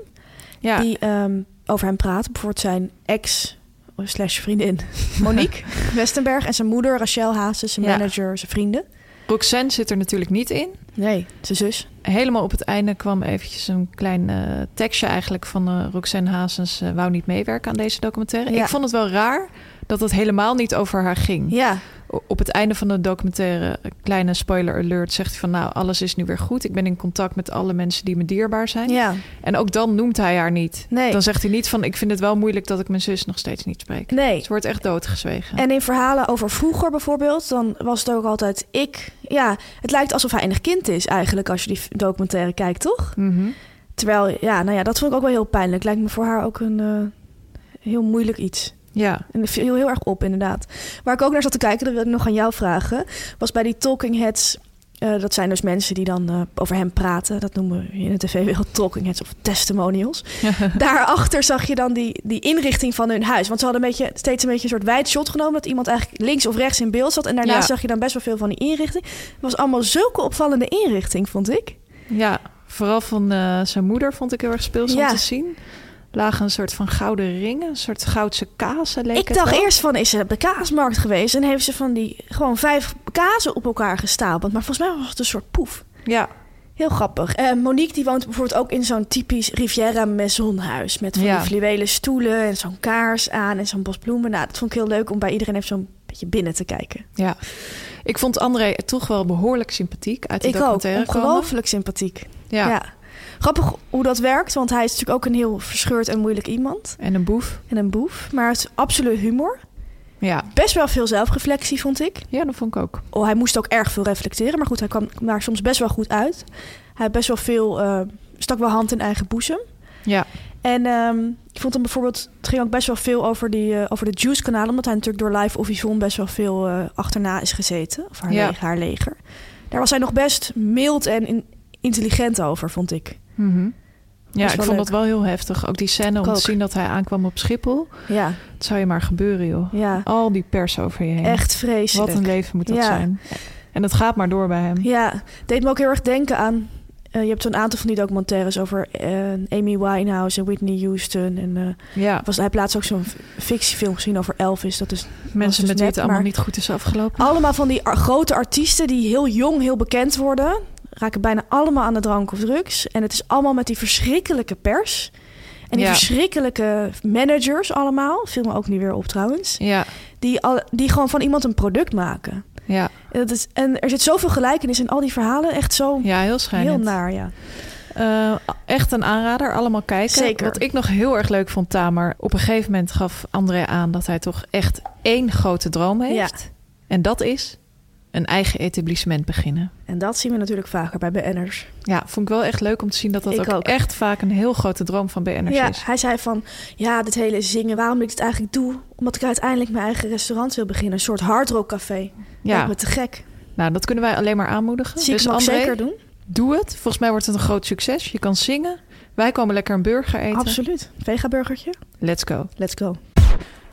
Ja. Die ehm, over hem praten. Bijvoorbeeld zijn ex slash vriendin Monique *laughs* Westenberg en zijn moeder Rachel Hazes, zijn Ja. manager, zijn vrienden. Roxanne zit er natuurlijk niet in. Nee, zijn zus. Helemaal op het einde kwam eventjes een klein eh, tekstje eigenlijk van eh, Roxanne Hazens eh, wou niet meewerken aan deze documentaire. Ja. Ik vond het wel raar dat het helemaal niet over haar ging. Ja, Op het einde van de documentaire, kleine spoiler alert, zegt hij van nou, alles is nu weer goed. Ik ben in contact met alle mensen die me dierbaar zijn. ja. En ook dan noemt hij haar niet. Nee. Dan zegt hij niet van ik vind het wel moeilijk dat ik mijn zus nog steeds niet spreek. Nee. Ze wordt echt doodgezwegen. En in verhalen over vroeger bijvoorbeeld, dan was het ook altijd ik. Ja, het lijkt alsof hij enig kind is eigenlijk als je die documentaire kijkt, toch? Mhm. Terwijl, ja, nou ja, dat vond ik ook wel heel pijnlijk. Lijkt me voor haar ook een eh, heel moeilijk iets. Ja, En dat viel heel, erg op, inderdaad. Waar ik ook naar zat te kijken, dat wil ik nog aan jou vragen, was bij die talking heads. eh, dat zijn dus mensen die dan eh, over hem praten. Dat noemen we in de tv-wereld talking heads of testimonials. *laughs* Daarachter zag je dan die, die inrichting van hun huis. Want ze hadden een beetje, steeds een beetje een soort wijd shot genomen... dat iemand eigenlijk links of rechts in beeld zat. En daarnaast Ja. zag je dan best wel veel van die inrichting. Het was allemaal zulke opvallende inrichting, vond ik. ja, vooral van eh, zijn moeder vond ik heel erg speels Ja. om te zien. Lagen een soort van gouden ringen, een soort goudse kazen leek ik dacht eerst van, is ze op de kaasmarkt geweest... en heeft ze van die gewoon vijf kazen op elkaar gestapeld. Maar volgens mij was het een soort poef. Ja, Heel grappig. Eh, Monique die woont bijvoorbeeld ook in zo'n typisch Riviera Maison huis. Met van Ja. die fluwelen stoelen en zo'n kaars aan en zo'n bos bloemen. Nou, dat vond ik heel leuk om bij iedereen even zo'n beetje binnen te kijken. ja. Ik vond André toch wel behoorlijk sympathiek uit de ik ook. documentaire komen. Ongelooflijk sympathiek. Ja. Ja. Grappig hoe dat werkt, want hij is natuurlijk ook een heel verscheurd en moeilijk iemand. En een boef. En een boef. Maar het is absoluut humor. Ja. Best wel veel zelfreflectie, vond ik. ja, dat vond ik ook. Oh, hij moest ook erg veel reflecteren. Maar goed, hij kwam daar soms best wel goed uit. Hij had best wel veel... eh, stak wel hand in eigen boezem. Ja, En ehm, ik vond hem bijvoorbeeld... Het ging ook best wel veel over, die, eh, over de Juice-kanaal. Omdat hij natuurlijk door Live of Yvonne best wel veel eh, achterna is gezeten. Of haar, Ja. leger, haar leger. Daar was hij nog best mild en in- intelligent over, vond ik. Mhm. ja ik vond leuk. dat wel heel heftig. Ook die scène om te zien dat hij aankwam op Schiphol. Ja, Het zou je maar gebeuren, joh. ja. Al die pers over je heen. Echt vreselijk. Wat een leven moet dat Ja. zijn. En het gaat maar door bij hem. Ja, deed me ook heel erg denken aan... eh, je hebt zo'n aantal van die documentaires over eh, Amy Winehouse en Whitney Houston. En eh, Ja, was, hij heeft laatst ook zo'n fictiefilm gezien over Elvis. Dat is mensen dus met wie het allemaal niet goed is afgelopen. allemaal van die ar- grote artiesten die heel jong, heel bekend worden. Raken bijna allemaal aan de drank of drugs. En het is allemaal met die verschrikkelijke pers. En die Ja. verschrikkelijke managers allemaal. Viel me ook niet weer op trouwens. Ja, Die, al, die gewoon van iemand een product maken. ja, En, dat is, en er zit zoveel gelijkenis in al die verhalen. Echt zo ja, heel heel naar, ja. Eh, echt een aanrader, allemaal kijken. Zeker. Wat ik nog heel erg leuk vond, Tamer... op een gegeven moment gaf André aan... dat hij toch echt één grote droom heeft. En dat is een eigen etablissement beginnen. En dat zien we natuurlijk vaker bij BN'ers. Ja, vond ik wel echt leuk om te zien... dat dat Ik ook, ook. echt vaak een heel grote droom van BN'ers Ja, is. hij zei van, ja, dit hele zingen, waarom ik het eigenlijk doe? Omdat ik uiteindelijk mijn eigen restaurant wil beginnen. Een soort hardrock café. Ja, Lijkt me te gek. nou, dat kunnen wij alleen maar aanmoedigen. Zie ik dus ook André, zeker doen. doe het. Volgens mij wordt het een groot succes. Je kan zingen. Wij komen lekker een burger eten. Absoluut. Vegaburgertje. Let's go. Let's go.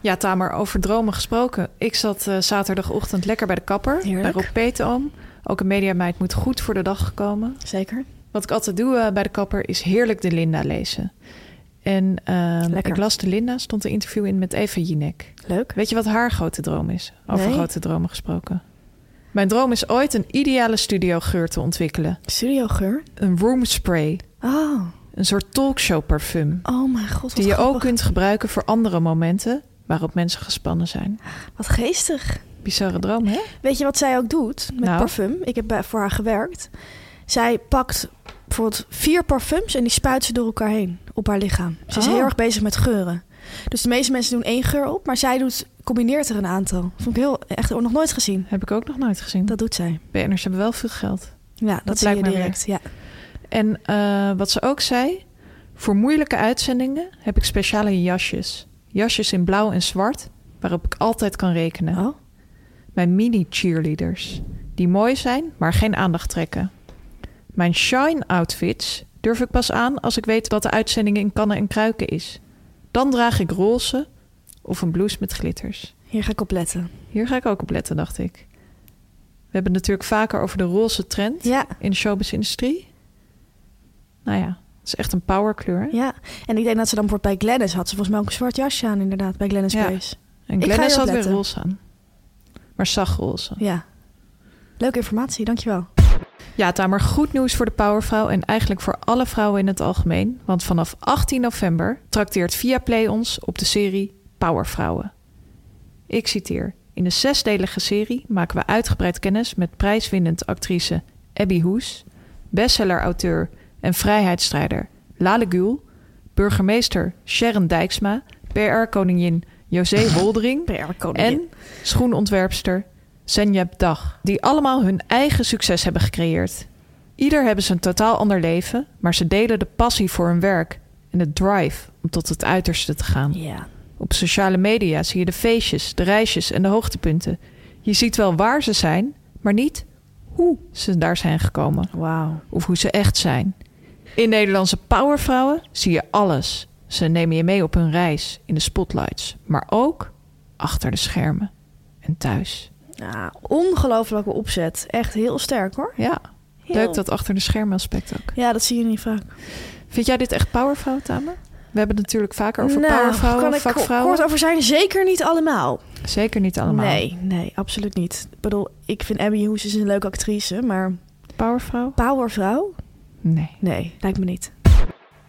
Ja, Tamer, over dromen gesproken. Ik zat eh, zaterdagochtend lekker bij de kapper. Heerlijk. Bij Rob Peetoom. Ook een mediameid moet goed voor de dag komen. Zeker. Wat ik altijd doe eh, bij de kapper is heerlijk de Linda lezen. En eh, Lekker. ik las de Linda, stond een interview in met Eva Jinek. Leuk. Weet je wat haar grote droom is? Over Nee. grote dromen gesproken. Mijn droom is ooit een ideale studiogeur te ontwikkelen. Studiogeur. Een room spray. Oh. Een soort talkshow parfum. Oh mijn god, Die je ook kunt gebruiken voor andere momenten waarop mensen gespannen zijn. Wat geestig. Bizarre droom, hè? Weet je wat zij ook doet met Nou? parfum? Ik heb bij, voor haar gewerkt. Zij pakt bijvoorbeeld vier parfums en die spuit ze door elkaar heen op haar lichaam. Ze is Oh. heel erg bezig met geuren. Dus de meeste mensen doen één geur op, maar zij doet, combineert er een aantal. Vond ik heel, echt nog nooit gezien. Heb ik ook nog nooit gezien. Dat doet zij. BN'ers hebben wel veel geld. Ja, dat, Dat zie je lijkt me direct. Ja. En eh, wat ze ook zei, voor moeilijke uitzendingen heb ik speciale jasjes. Jasjes in blauw en zwart, waarop ik altijd kan rekenen. Oh. Mijn mini-cheerleaders, die mooi zijn, maar geen aandacht trekken. Mijn shine-outfits durf ik pas aan als ik weet dat de uitzending in kannen en kruiken is. Dan draag ik roze of een blouse met glitters. Hier ga ik op letten. Hier ga ik ook op letten, dacht ik. We hebben het natuurlijk vaker over de roze trend Ja, in de showbiz-industrie. Nou ja, is echt een powerkleur. ja. En ik denk dat ze dan bijvoorbeeld bij Glennis had ze volgens mij ook een zwart jasje aan, inderdaad, bij Glennis Ja. Grace. En Glennis had weer roze aan. Maar zacht roze. Ja. Leuke informatie, dankjewel. Ja, Tamer, goed nieuws voor de powervrouw en eigenlijk voor alle vrouwen in het algemeen. Want vanaf 18 november trakteert Viaplay ons op de serie Powervrouwen. Ik citeer. In de zesdelige serie maken we uitgebreid kennis met prijswinnend actrice Abby Hoes, bestseller-auteur en vrijheidsstrijder Lale Gül, burgemeester Sharon Dijksma, PR-koningin José *laughs* Woldering en schoenontwerpster Zenyap Dag, die allemaal hun eigen succes hebben gecreëerd. Ieder hebben ze een totaal ander leven, maar ze delen de passie voor hun werk en de drive om tot het uiterste te gaan. Ja. Op sociale media zie je de feestjes, de reisjes en de hoogtepunten. Je ziet wel waar ze zijn, maar niet hoe ze daar zijn gekomen of hoe ze echt zijn. In Nederlandse powervrouwen zie je alles. Ze nemen je mee op hun reis in de spotlights, maar ook achter de schermen en thuis. Ja, ongelofelijke opzet. Echt heel sterk hoor. Ja, Heel. leuk dat achter de schermen aspect ook. Ja, dat zie je niet vaak. Vind jij dit echt powervrouw, Tamer? We hebben het natuurlijk vaker over nou, powervrouwen, kan ik vakvrouwen. kort over zijn? Zeker niet allemaal. Zeker niet allemaal. Nee, nee, absoluut niet. Ik bedoel, ik vind Abby Hoes is een leuke actrice, maar Powervrouw? powervrouw? Nee. Nee, lijkt me niet.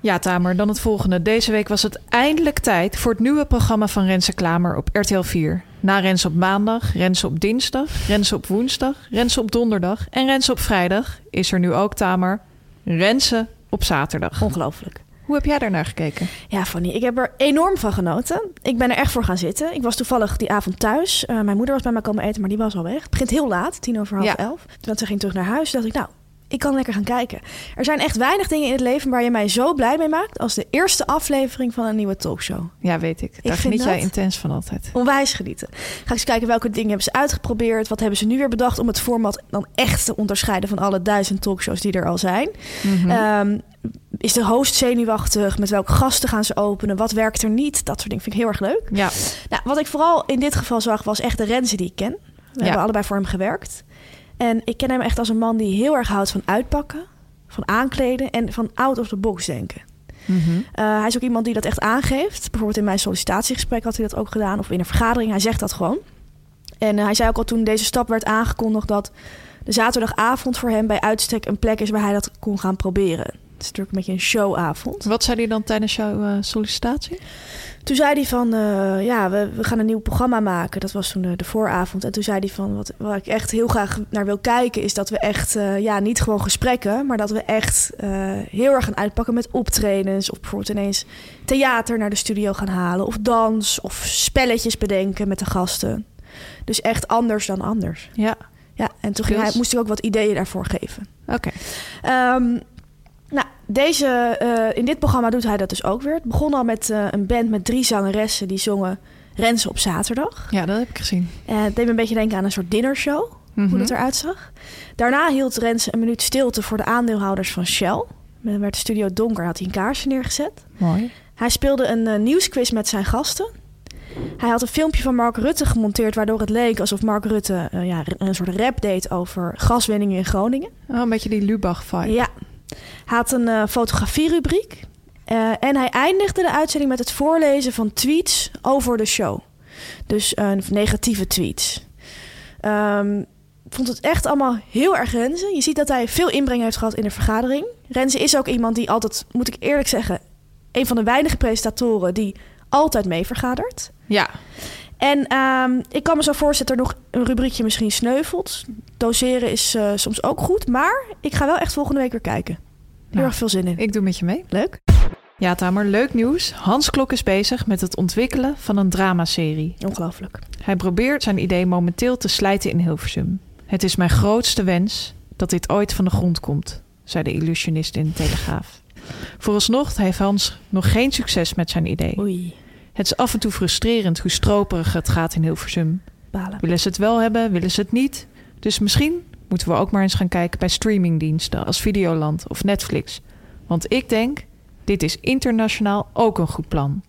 Ja, Tamer, dan het volgende. Deze week was het eindelijk tijd voor het nieuwe programma van Renze Klamer op RTL 4. Na Renze op maandag, Renze op dinsdag, Renze op woensdag, Renze op donderdag en Renze op vrijdag is er nu ook, Tamer, Renze op zaterdag. Ongelooflijk. Hoe heb jij daarnaar gekeken? Ja, Fanny, ik heb er enorm van genoten. Ik ben er echt voor gaan zitten. Ik was toevallig die avond thuis. Eh, mijn moeder was bij mij komen eten, maar die was al weg. Het begint heel laat, tien over half Ja. elf. Toen ze ging terug naar huis, dacht ik, nou, ik kan lekker gaan kijken. Er zijn echt weinig dingen in het leven waar je mij zo blij mee maakt... als de eerste aflevering van een nieuwe talkshow. Ja, weet ik. Daar vind geniet jij intens van altijd. Onwijs genieten. Ga ik eens kijken welke dingen hebben ze uitgeprobeerd. Wat hebben ze nu weer bedacht om het format dan echt te onderscheiden van alle duizend talkshows die er al zijn. Mhm. Ehm, is de host zenuwachtig? Met welke gasten gaan ze openen? Wat werkt er niet? Dat soort dingen vind ik heel erg leuk. Ja, Nou, wat ik vooral in dit geval zag, was echt de Renze die ik ken. We Ja. hebben allebei voor hem gewerkt. En ik ken hem echt als een man die heel erg houdt van uitpakken, van aankleden en van out of the box denken. Mhm. Uh, hij is ook iemand die dat echt aangeeft. Bijvoorbeeld in mijn sollicitatiegesprek had hij dat ook gedaan. Of in een vergadering. Hij zegt dat gewoon. En uh, hij zei ook al toen deze stap werd aangekondigd... dat de zaterdagavond voor hem bij uitstek een plek is... waar hij dat kon gaan proberen. Het is natuurlijk een beetje een showavond. Wat zei hij dan tijdens jouw uh, sollicitatie? Toen zei hij van, uh, ja, we, we, gaan een nieuw programma maken. Dat was toen de, de vooravond. En toen zei hij van, wat, waar ik echt heel graag naar wil kijken... is dat we echt, uh, ja, niet gewoon gesprekken... maar dat we echt heel erg gaan uitpakken met optredens... of bijvoorbeeld ineens theater naar de studio gaan halen... of dans, of spelletjes bedenken met de gasten. Dus echt anders dan anders. Ja. Ja, en toen ging hij, moest ik ook wat ideeën daarvoor geven. Oké. Okay. Um, nou, deze, uh, in dit programma doet hij dat dus ook weer. Het begon al met uh, een band met drie zangeressen die zongen Rensen op zaterdag. Ja, dat heb ik gezien. En het deed me een beetje denken aan een soort dinnershow, mm -hmm. hoe dat eruit zag. Daarna hield Rensen een minuut stilte voor de aandeelhouders van Shell. Dan werd de studio donker, had hij een kaarsje neergezet. Mooi. Hij speelde een nieuwsquiz met zijn gasten. Hij had een filmpje van Mark Rutte gemonteerd... waardoor het leek alsof Mark Rutte ja, een soort rap deed over gaswinningen in Groningen. Oh, een beetje die Lubach-vibe. Ja. Hij had een uh, fotografierubriek. Uh, en hij eindigde de uitzending met het voorlezen van tweets over de show. Dus uh, negatieve tweets. Um, vond het echt allemaal heel erg Renze. Je ziet dat hij veel inbreng heeft gehad in de vergadering. Renze is ook iemand die altijd, moet ik eerlijk zeggen... een van de weinige presentatoren die altijd mee vergadert. Ja. En um, ik kan me zo voorstellen dat er nog een rubriekje misschien sneuvelt. Doseren is uh, soms ook goed. Maar ik ga wel echt volgende week weer kijken. Heel nou, erg veel zin in. Ik doe met je mee. Leuk. Ja, Tamer, leuk nieuws. Hans Klok is bezig met het ontwikkelen van een dramaserie. Ongelooflijk. Hij probeert zijn idee momenteel te slijten in Hilversum. Het is mijn grootste wens dat dit ooit van de grond komt, zei de illusionist in de Telegraaf. Vooralsnog heeft Hans nog geen succes met zijn idee. Oei. Het is af en toe frustrerend hoe stroperig het gaat in Hilversum. Balen. Willen ze het wel hebben, willen ze het niet? Dus misschien moeten we ook maar eens gaan kijken bij streamingdiensten als Videoland of Netflix. Want ik denk, dit is internationaal ook een goed plan.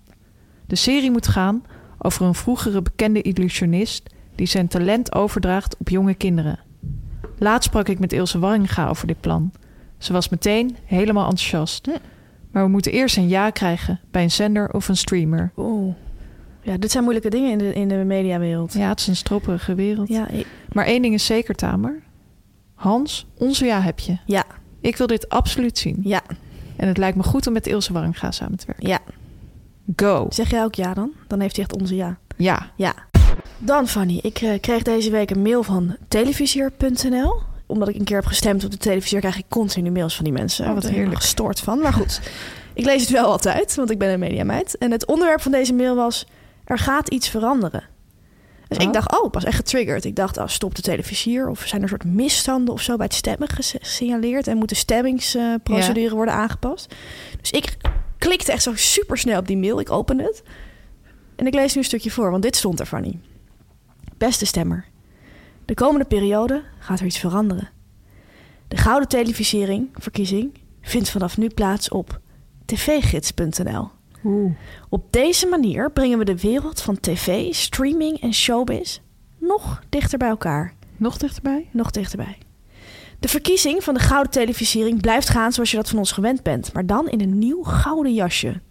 De serie moet gaan over een vroegere bekende illusionist die zijn talent overdraagt op jonge kinderen. Laatst sprak ik met Ilse Warringa over dit plan. Ze was meteen helemaal enthousiast. Maar we moeten eerst een ja krijgen bij een zender of een streamer. Oeh. Ja, dit zijn moeilijke dingen in de, in de mediawereld. Ja, het is een stroperige wereld. Ja, ik- Maar één ding is zeker, Tamer. Hans, onze ja heb je. ja, Ik wil dit absoluut zien. ja, En het lijkt me goed om met Ilse Warringa samen te werken. ja. Go. Zeg jij ook ja dan? Dan heeft hij echt onze ja. Ja. Ja. Dan Fanny, ik eh, kreeg deze week een mail van televisier.nl. Omdat ik een keer heb gestemd op de televisie, krijg ik continu mails van die mensen. Oh, wat er heerlijk. gestoord van. Maar goed, *laughs* ik lees het wel altijd, want ik ben een mediameid. En het onderwerp van deze mail was, er gaat iets veranderen. Dus Oh. ik dacht, oh, pas echt getriggerd. Ik dacht, oh, stop de televisier. Of zijn er soort misstanden of zo bij het stemmen ges- gesignaleerd. En moet de stemmingsprocedure worden aangepast. Dus ik klikte echt zo super snel op die mail. Ik open het. En ik lees nu een stukje voor, want dit stond er, Fanny. Beste stemmer. De komende periode gaat er iets veranderen. De Gouden Televisiering, verkiezing, vindt vanaf nu plaats op tvgids.nl. Op deze manier brengen we de wereld van tv, streaming en showbiz nog dichter bij elkaar. Nog dichterbij? Nog dichterbij. De verkiezing van de Gouden Televisiering blijft gaan zoals je dat van ons gewend bent, maar dan in een nieuw gouden jasje.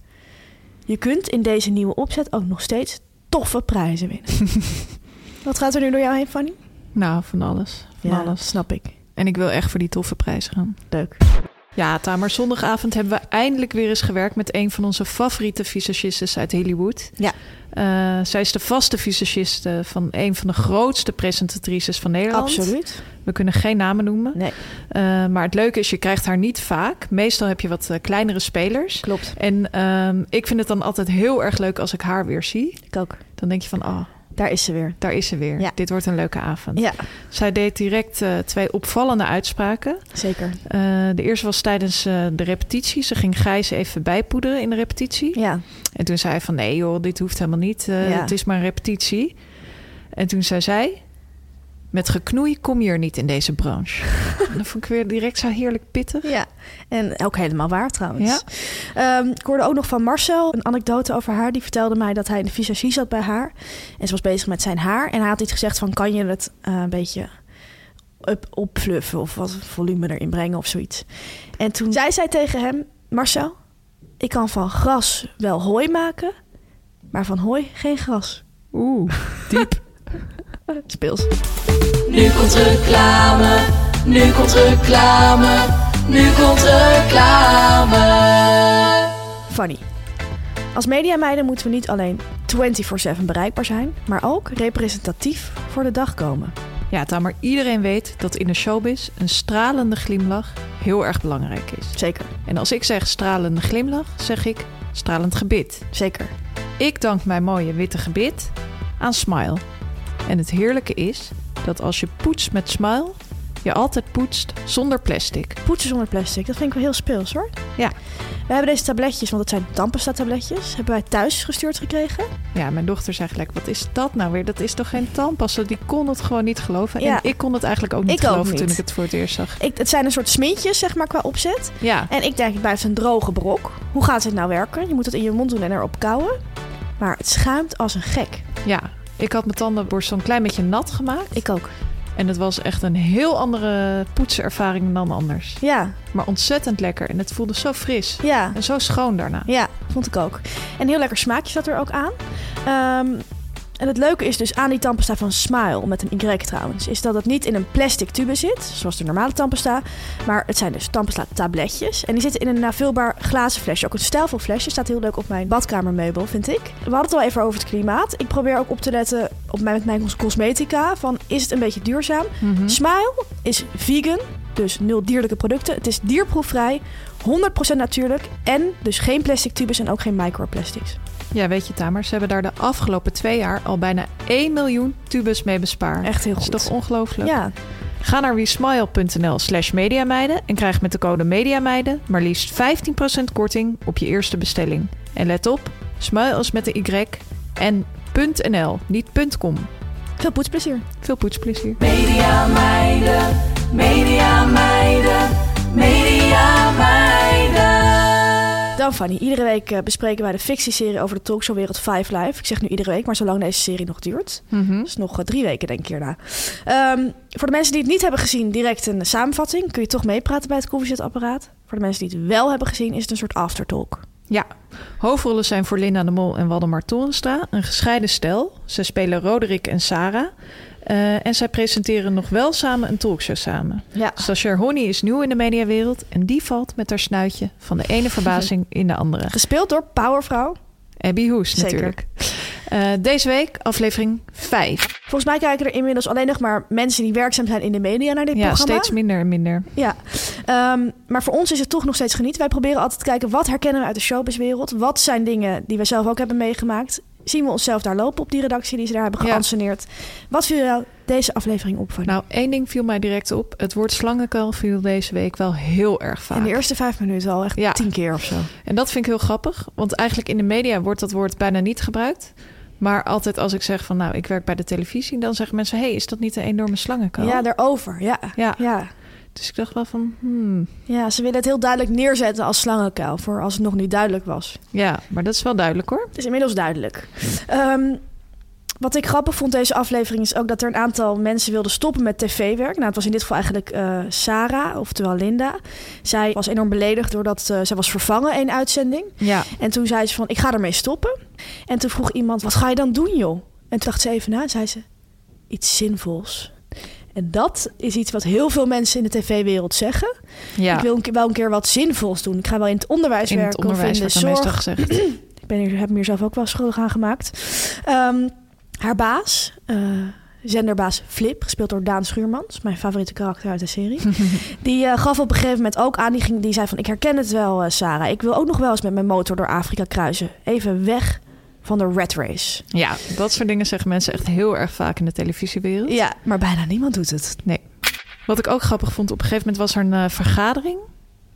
Je kunt in deze nieuwe opzet ook nog steeds toffe prijzen winnen. *laughs* Wat gaat er nu door jou heen, Fanny? Nou, van alles. Van Ja, alles. snap ik. En ik wil echt voor die toffe prijzen gaan. Leuk. Ja, Tamer, zondagavond hebben we eindelijk weer eens gewerkt met een van onze favoriete visagistes uit Hollywood. Ja. Eh, zij is de vaste visagiste van een van de grootste presentatrices van Nederland. Absoluut. We kunnen geen namen noemen. Nee. Eh, maar het leuke is, je krijgt haar niet vaak. Meestal heb je wat eh, kleinere spelers. Klopt. En ehm, ik vind het dan altijd heel erg leuk als ik haar weer zie. Ik ook. Dan denk je van, oh, Daar is ze weer. daar is ze weer. Ja. Dit wordt een leuke avond. Ja, Zij deed direct eh, twee opvallende uitspraken. zeker. Eh, de eerste was tijdens eh, de repetitie. Ze ging Gijs even bijpoederen in de repetitie. Ja, En toen zei hij van nee joh, dit hoeft helemaal niet. Ja. Het is maar een repetitie. En toen zei zij... Met geknoei kom je er niet in deze branche. *laughs* dat vond ik weer direct zo heerlijk pittig. ja. En ook helemaal waar trouwens. Ehm, ik hoorde ook nog van Marcel een anekdote over haar. Die vertelde mij dat hij in de visagie zat bij haar. En ze was bezig met zijn haar. En hij had iets gezegd van... kan je het eh, een beetje up, opfluffen of wat volume erin brengen of zoiets. En toen zei zij tegen hem... Marcel, ik kan van gras wel hooi maken... maar van hooi geen gras. Oeh, diep. *laughs* Speels. Nu komt reclame, nu komt reclame, nu komt reclame. Fanny. Als mediameiden moeten we niet alleen 24-7 bereikbaar zijn... maar ook representatief voor de dag komen. Ja, Tamer, iedereen weet dat in de showbiz een stralende glimlach heel erg belangrijk is. Zeker, En als ik zeg stralende glimlach, zeg ik stralend gebit. zeker. Ik dank mijn mooie witte gebit aan Smile. En het heerlijke is dat als je poetst met Smile, je altijd poetst zonder plastic. Poetsen zonder plastic, dat vind ik wel heel speels hoor. Ja. We hebben deze tabletjes, want het zijn tandpasta-tabletjes... hebben wij thuis gestuurd gekregen. Ja, mijn dochter zei gelijk, wat is dat nou weer? Dat is toch geen tandpasta? Die kon het gewoon niet geloven. Ja. En ik kon het eigenlijk ook niet Ik ook geloven niet. toen ik het voor het eerst zag. Ik, het zijn een soort smintjes, zeg maar, qua opzet. Ja, En ik denk, het blijft een droge brok. Hoe gaat het nou werken? Je moet het in je mond doen en erop kauwen. Maar het schuimt als een gek. ja. Ik had mijn tandenborstel een klein beetje nat gemaakt. Ik ook. En het was echt een heel andere poetservaring dan anders. Ja, Maar ontzettend lekker. En het voelde zo fris. ja. En zo schoon daarna. Ja, vond ik ook. En heel lekker smaakje zat er ook aan. Ehm, en het leuke is dus aan die tandpasta van Smile, met een Y trouwens, is dat het niet in een plastic tube zit, zoals de normale tandpasta. Maar het zijn dus tandpasta tabletjes. En die zitten in een navulbaar glazen flesje. Ook een stijlvol flesje. Staat heel leuk op mijn badkamermeubel, vind ik. We hadden het al even over het klimaat. Ik probeer ook op te letten op mijn, met mijn cosmetica. Van, is het een beetje duurzaam? Mhm. Smile is vegan, dus nul dierlijke producten. Het is dierproefvrij, 100% natuurlijk en dus geen plastic tubes en ook geen microplastics. Ja, weet je Tamer, ze hebben daar de afgelopen twee jaar al bijna 1 miljoen tubes mee bespaard. Echt heel Dat is goed. toch ongelooflijk? Ja, Ga naar wesmile.nl slash mediameiden en krijg met de code mediameiden maar liefst 15% korting op je eerste bestelling. En let op, smile is met de Y en .nl, niet .com. veel poetsplezier. Veel poetsplezier. Media meiden, media meiden, media. Dan Fanny, iedere week eh, bespreken wij de fictieserie over de talkshowwereld Five Live. Ik zeg nu iedere week, maar zolang deze serie nog duurt. Mhm. Dus nog eh, drie weken, denk ik hierna. Ehm, voor de mensen die het niet hebben gezien, direct een samenvatting. Kun je toch meepraten bij het koffiezetapparaat. Voor de mensen die het wel hebben gezien, is het een soort aftertalk. Ja, hoofdrollen zijn voor Linda de Mol en Waldemar Torenstra. Een gescheiden stel. Ze spelen Roderick en Sarah. Eh, en zij presenteren nog wel samen een talkshow samen. Ja. Honey is nieuw in de mediawereld... en die valt met haar snuitje van de ene verbazing in de andere. Gespeeld door Powervrouw. Abby Hoes natuurlijk. Eh, deze week aflevering 5. Volgens mij kijken er inmiddels alleen nog maar mensen die werkzaam zijn in de media naar dit Ja, programma. steeds minder en minder. Ja, Ehm, maar voor ons is het toch nog steeds genieten. Wij proberen altijd te kijken wat herkennen we uit de showbizwereld. Wat zijn dingen die we zelf ook hebben meegemaakt. Zien we onszelf daar lopen op die redactie die ze daar hebben Ja. geanceneerd. Wat viel jou deze aflevering op van? Nou, één ding viel mij direct op. Het woord slangenkuil viel deze week wel heel erg vaak. in de eerste vijf minuten al echt Ja. tien keer of zo. En dat vind ik heel grappig, want eigenlijk in de media wordt dat woord bijna niet gebruikt. Maar altijd als ik zeg van nou, ik werk bij de televisie, dan zeggen mensen: hey, is dat niet een enorme slangenkuil? Ja, daarover. Ja. Ja. Ja. Dus ik dacht wel van, hmm, ja, ze willen het heel duidelijk neerzetten als slangenkuil. Voor als het nog niet duidelijk was. ja, maar dat is wel duidelijk hoor. Het is inmiddels duidelijk. Ehm, wat ik grappig vond deze aflevering is ook dat er een aantal mensen wilden stoppen met tv-werk. Nou, het was in dit geval eigenlijk eh, Sarah, oftewel Linda. Zij was enorm beledigd doordat uh, zij was vervangen in uitzending. Ja. En toen zei ze van, ik ga ermee stoppen. En toen vroeg iemand, wat ga je dan doen joh? En toen dacht ze even na en zei ze, iets zinvols. En dat is iets wat heel veel mensen in de tv-wereld zeggen. Ja. Ik wil een keer, wel een keer wat zinvols doen. Ik ga wel in het onderwijs In het werken onderwijs of in de zorg. gezegd. *clears throat* ik ben hier, heb me hier zelf ook wel schuldig aan gemaakt. Ehm, haar baas, eh, zenderbaas Flip, gespeeld door Daan Schuurmans, mijn favoriete karakter uit de serie. *laughs* die eh, gaf op een gegeven moment ook aan, die, ging, die zei van... ik herken het wel, eh, Sarah. Ik wil ook nog wel eens met mijn motor door Afrika kruisen. Even weg van de red race. Ja, dat soort dingen zeggen mensen echt heel erg vaak in de televisiewereld. Ja, maar bijna niemand doet het. Nee. Wat ik ook grappig vond, op een gegeven moment was er een uh, vergadering.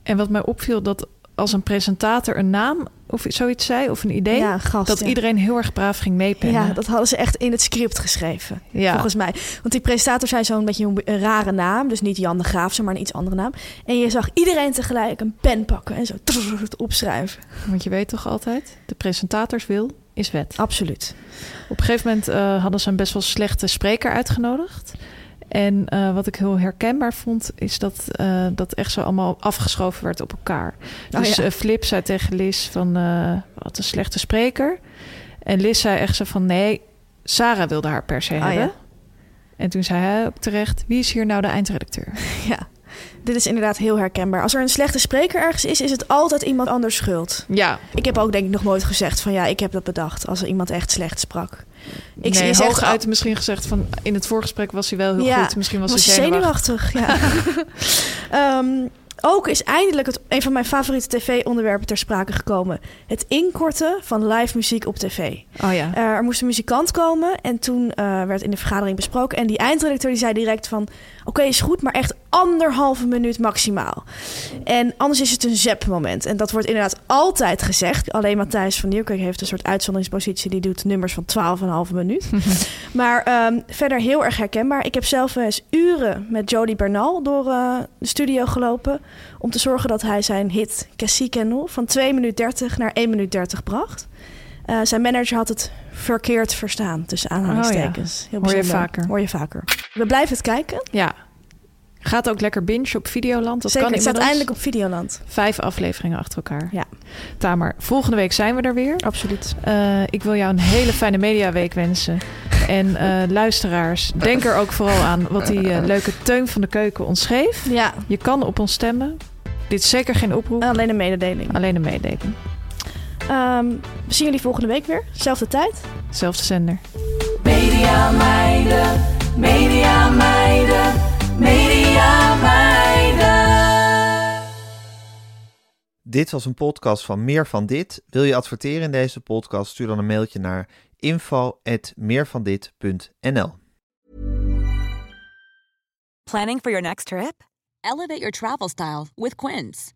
En wat mij opviel, dat als een presentator een naam of zoiets zei, of een idee, ja, gast, dat ja. iedereen heel erg braaf ging meepennen. Ja, dat hadden ze echt in het script geschreven, ja. volgens mij. Want die presentator zei zo'n beetje een, rare naam, dus niet Jan de Graaf, maar een iets andere naam. En je zag iedereen tegelijk een pen pakken en zo opschrijven. Want je weet toch altijd, de presentators wil is wet. Absoluut. Op een gegeven moment uh, hadden ze een best wel slechte spreker uitgenodigd. En uh, wat ik heel herkenbaar vond, is dat uh, dat echt zo allemaal afgeschoven werd op elkaar. Oh, dus ja. Flip zei tegen Liz van, wat een slechte spreker. En Liz zei echt zo van, nee, Sarah wilde haar per se oh, hebben. Ja. En toen zei hij ook terecht, wie is hier nou de eindredacteur? *laughs* Ja, dit is inderdaad heel herkenbaar. Als er een slechte spreker ergens is, is het altijd iemand anders schuld. Ja. Ik heb ook denk ik nog nooit gezegd van ja, ik heb dat bedacht als er iemand echt slecht sprak. Ik zie nee, je hooguit zegt, misschien gezegd van in het voorgesprek was hij wel heel ja, goed. Misschien was, was hij zenuwachtig. Ja. um, *laughs* ook is eindelijk het, een van mijn favoriete tv-onderwerpen ter sprake gekomen. Het inkorten van live muziek op tv. Oh ja. Uh, er moest een muzikant komen en toen uh, werd in de vergadering besproken. En die eindredacteur die zei direct van... oké, okay, is goed, maar echt anderhalve minuut maximaal. En anders is het een zep-moment. En dat wordt inderdaad altijd gezegd. Alleen Matthijs van Nieuwkerk heeft een soort uitzonderingspositie... die doet nummers van 12,5 minuut. *laughs* maar um, verder heel erg herkenbaar. Ik heb zelf eens uren met Jody Bernal door uh, de studio gelopen... om te zorgen dat hij zijn hit Cassie Kennel... van 2 minuut 30 naar 1 minuut 30 bracht. Uh, zijn manager had het verkeerd verstaan, tussen aanhalingstekens. Oh ja. Heel Hoor je vaker. Hoor je vaker. We blijven het kijken. Ja. Gaat ook lekker binge op Videoland. Dat Zeker, kan het staat eindelijk op Videoland. Vijf afleveringen achter elkaar. Ja. Tamer, volgende week zijn we er weer. Absoluut. Uh, ik wil jou een hele fijne mediaweek wensen. En uh, luisteraars, denk er ook vooral aan wat die uh, leuke Teun van de Keuken ons schreef. Ja. Je kan op ons stemmen. Dit is zeker geen oproep. Alleen een mededeling. Alleen een mededeling. Um, we zien jullie volgende week weer. Zelfde tijd. Zelfde zender. Media meiden, media meiden, media meiden. Dit was een podcast van Meer van Dit. Wil je adverteren in deze podcast? Stuur dan een mailtje naar info@meervandit.nl. Planning for your next trip? Elevate your travel style with Quince.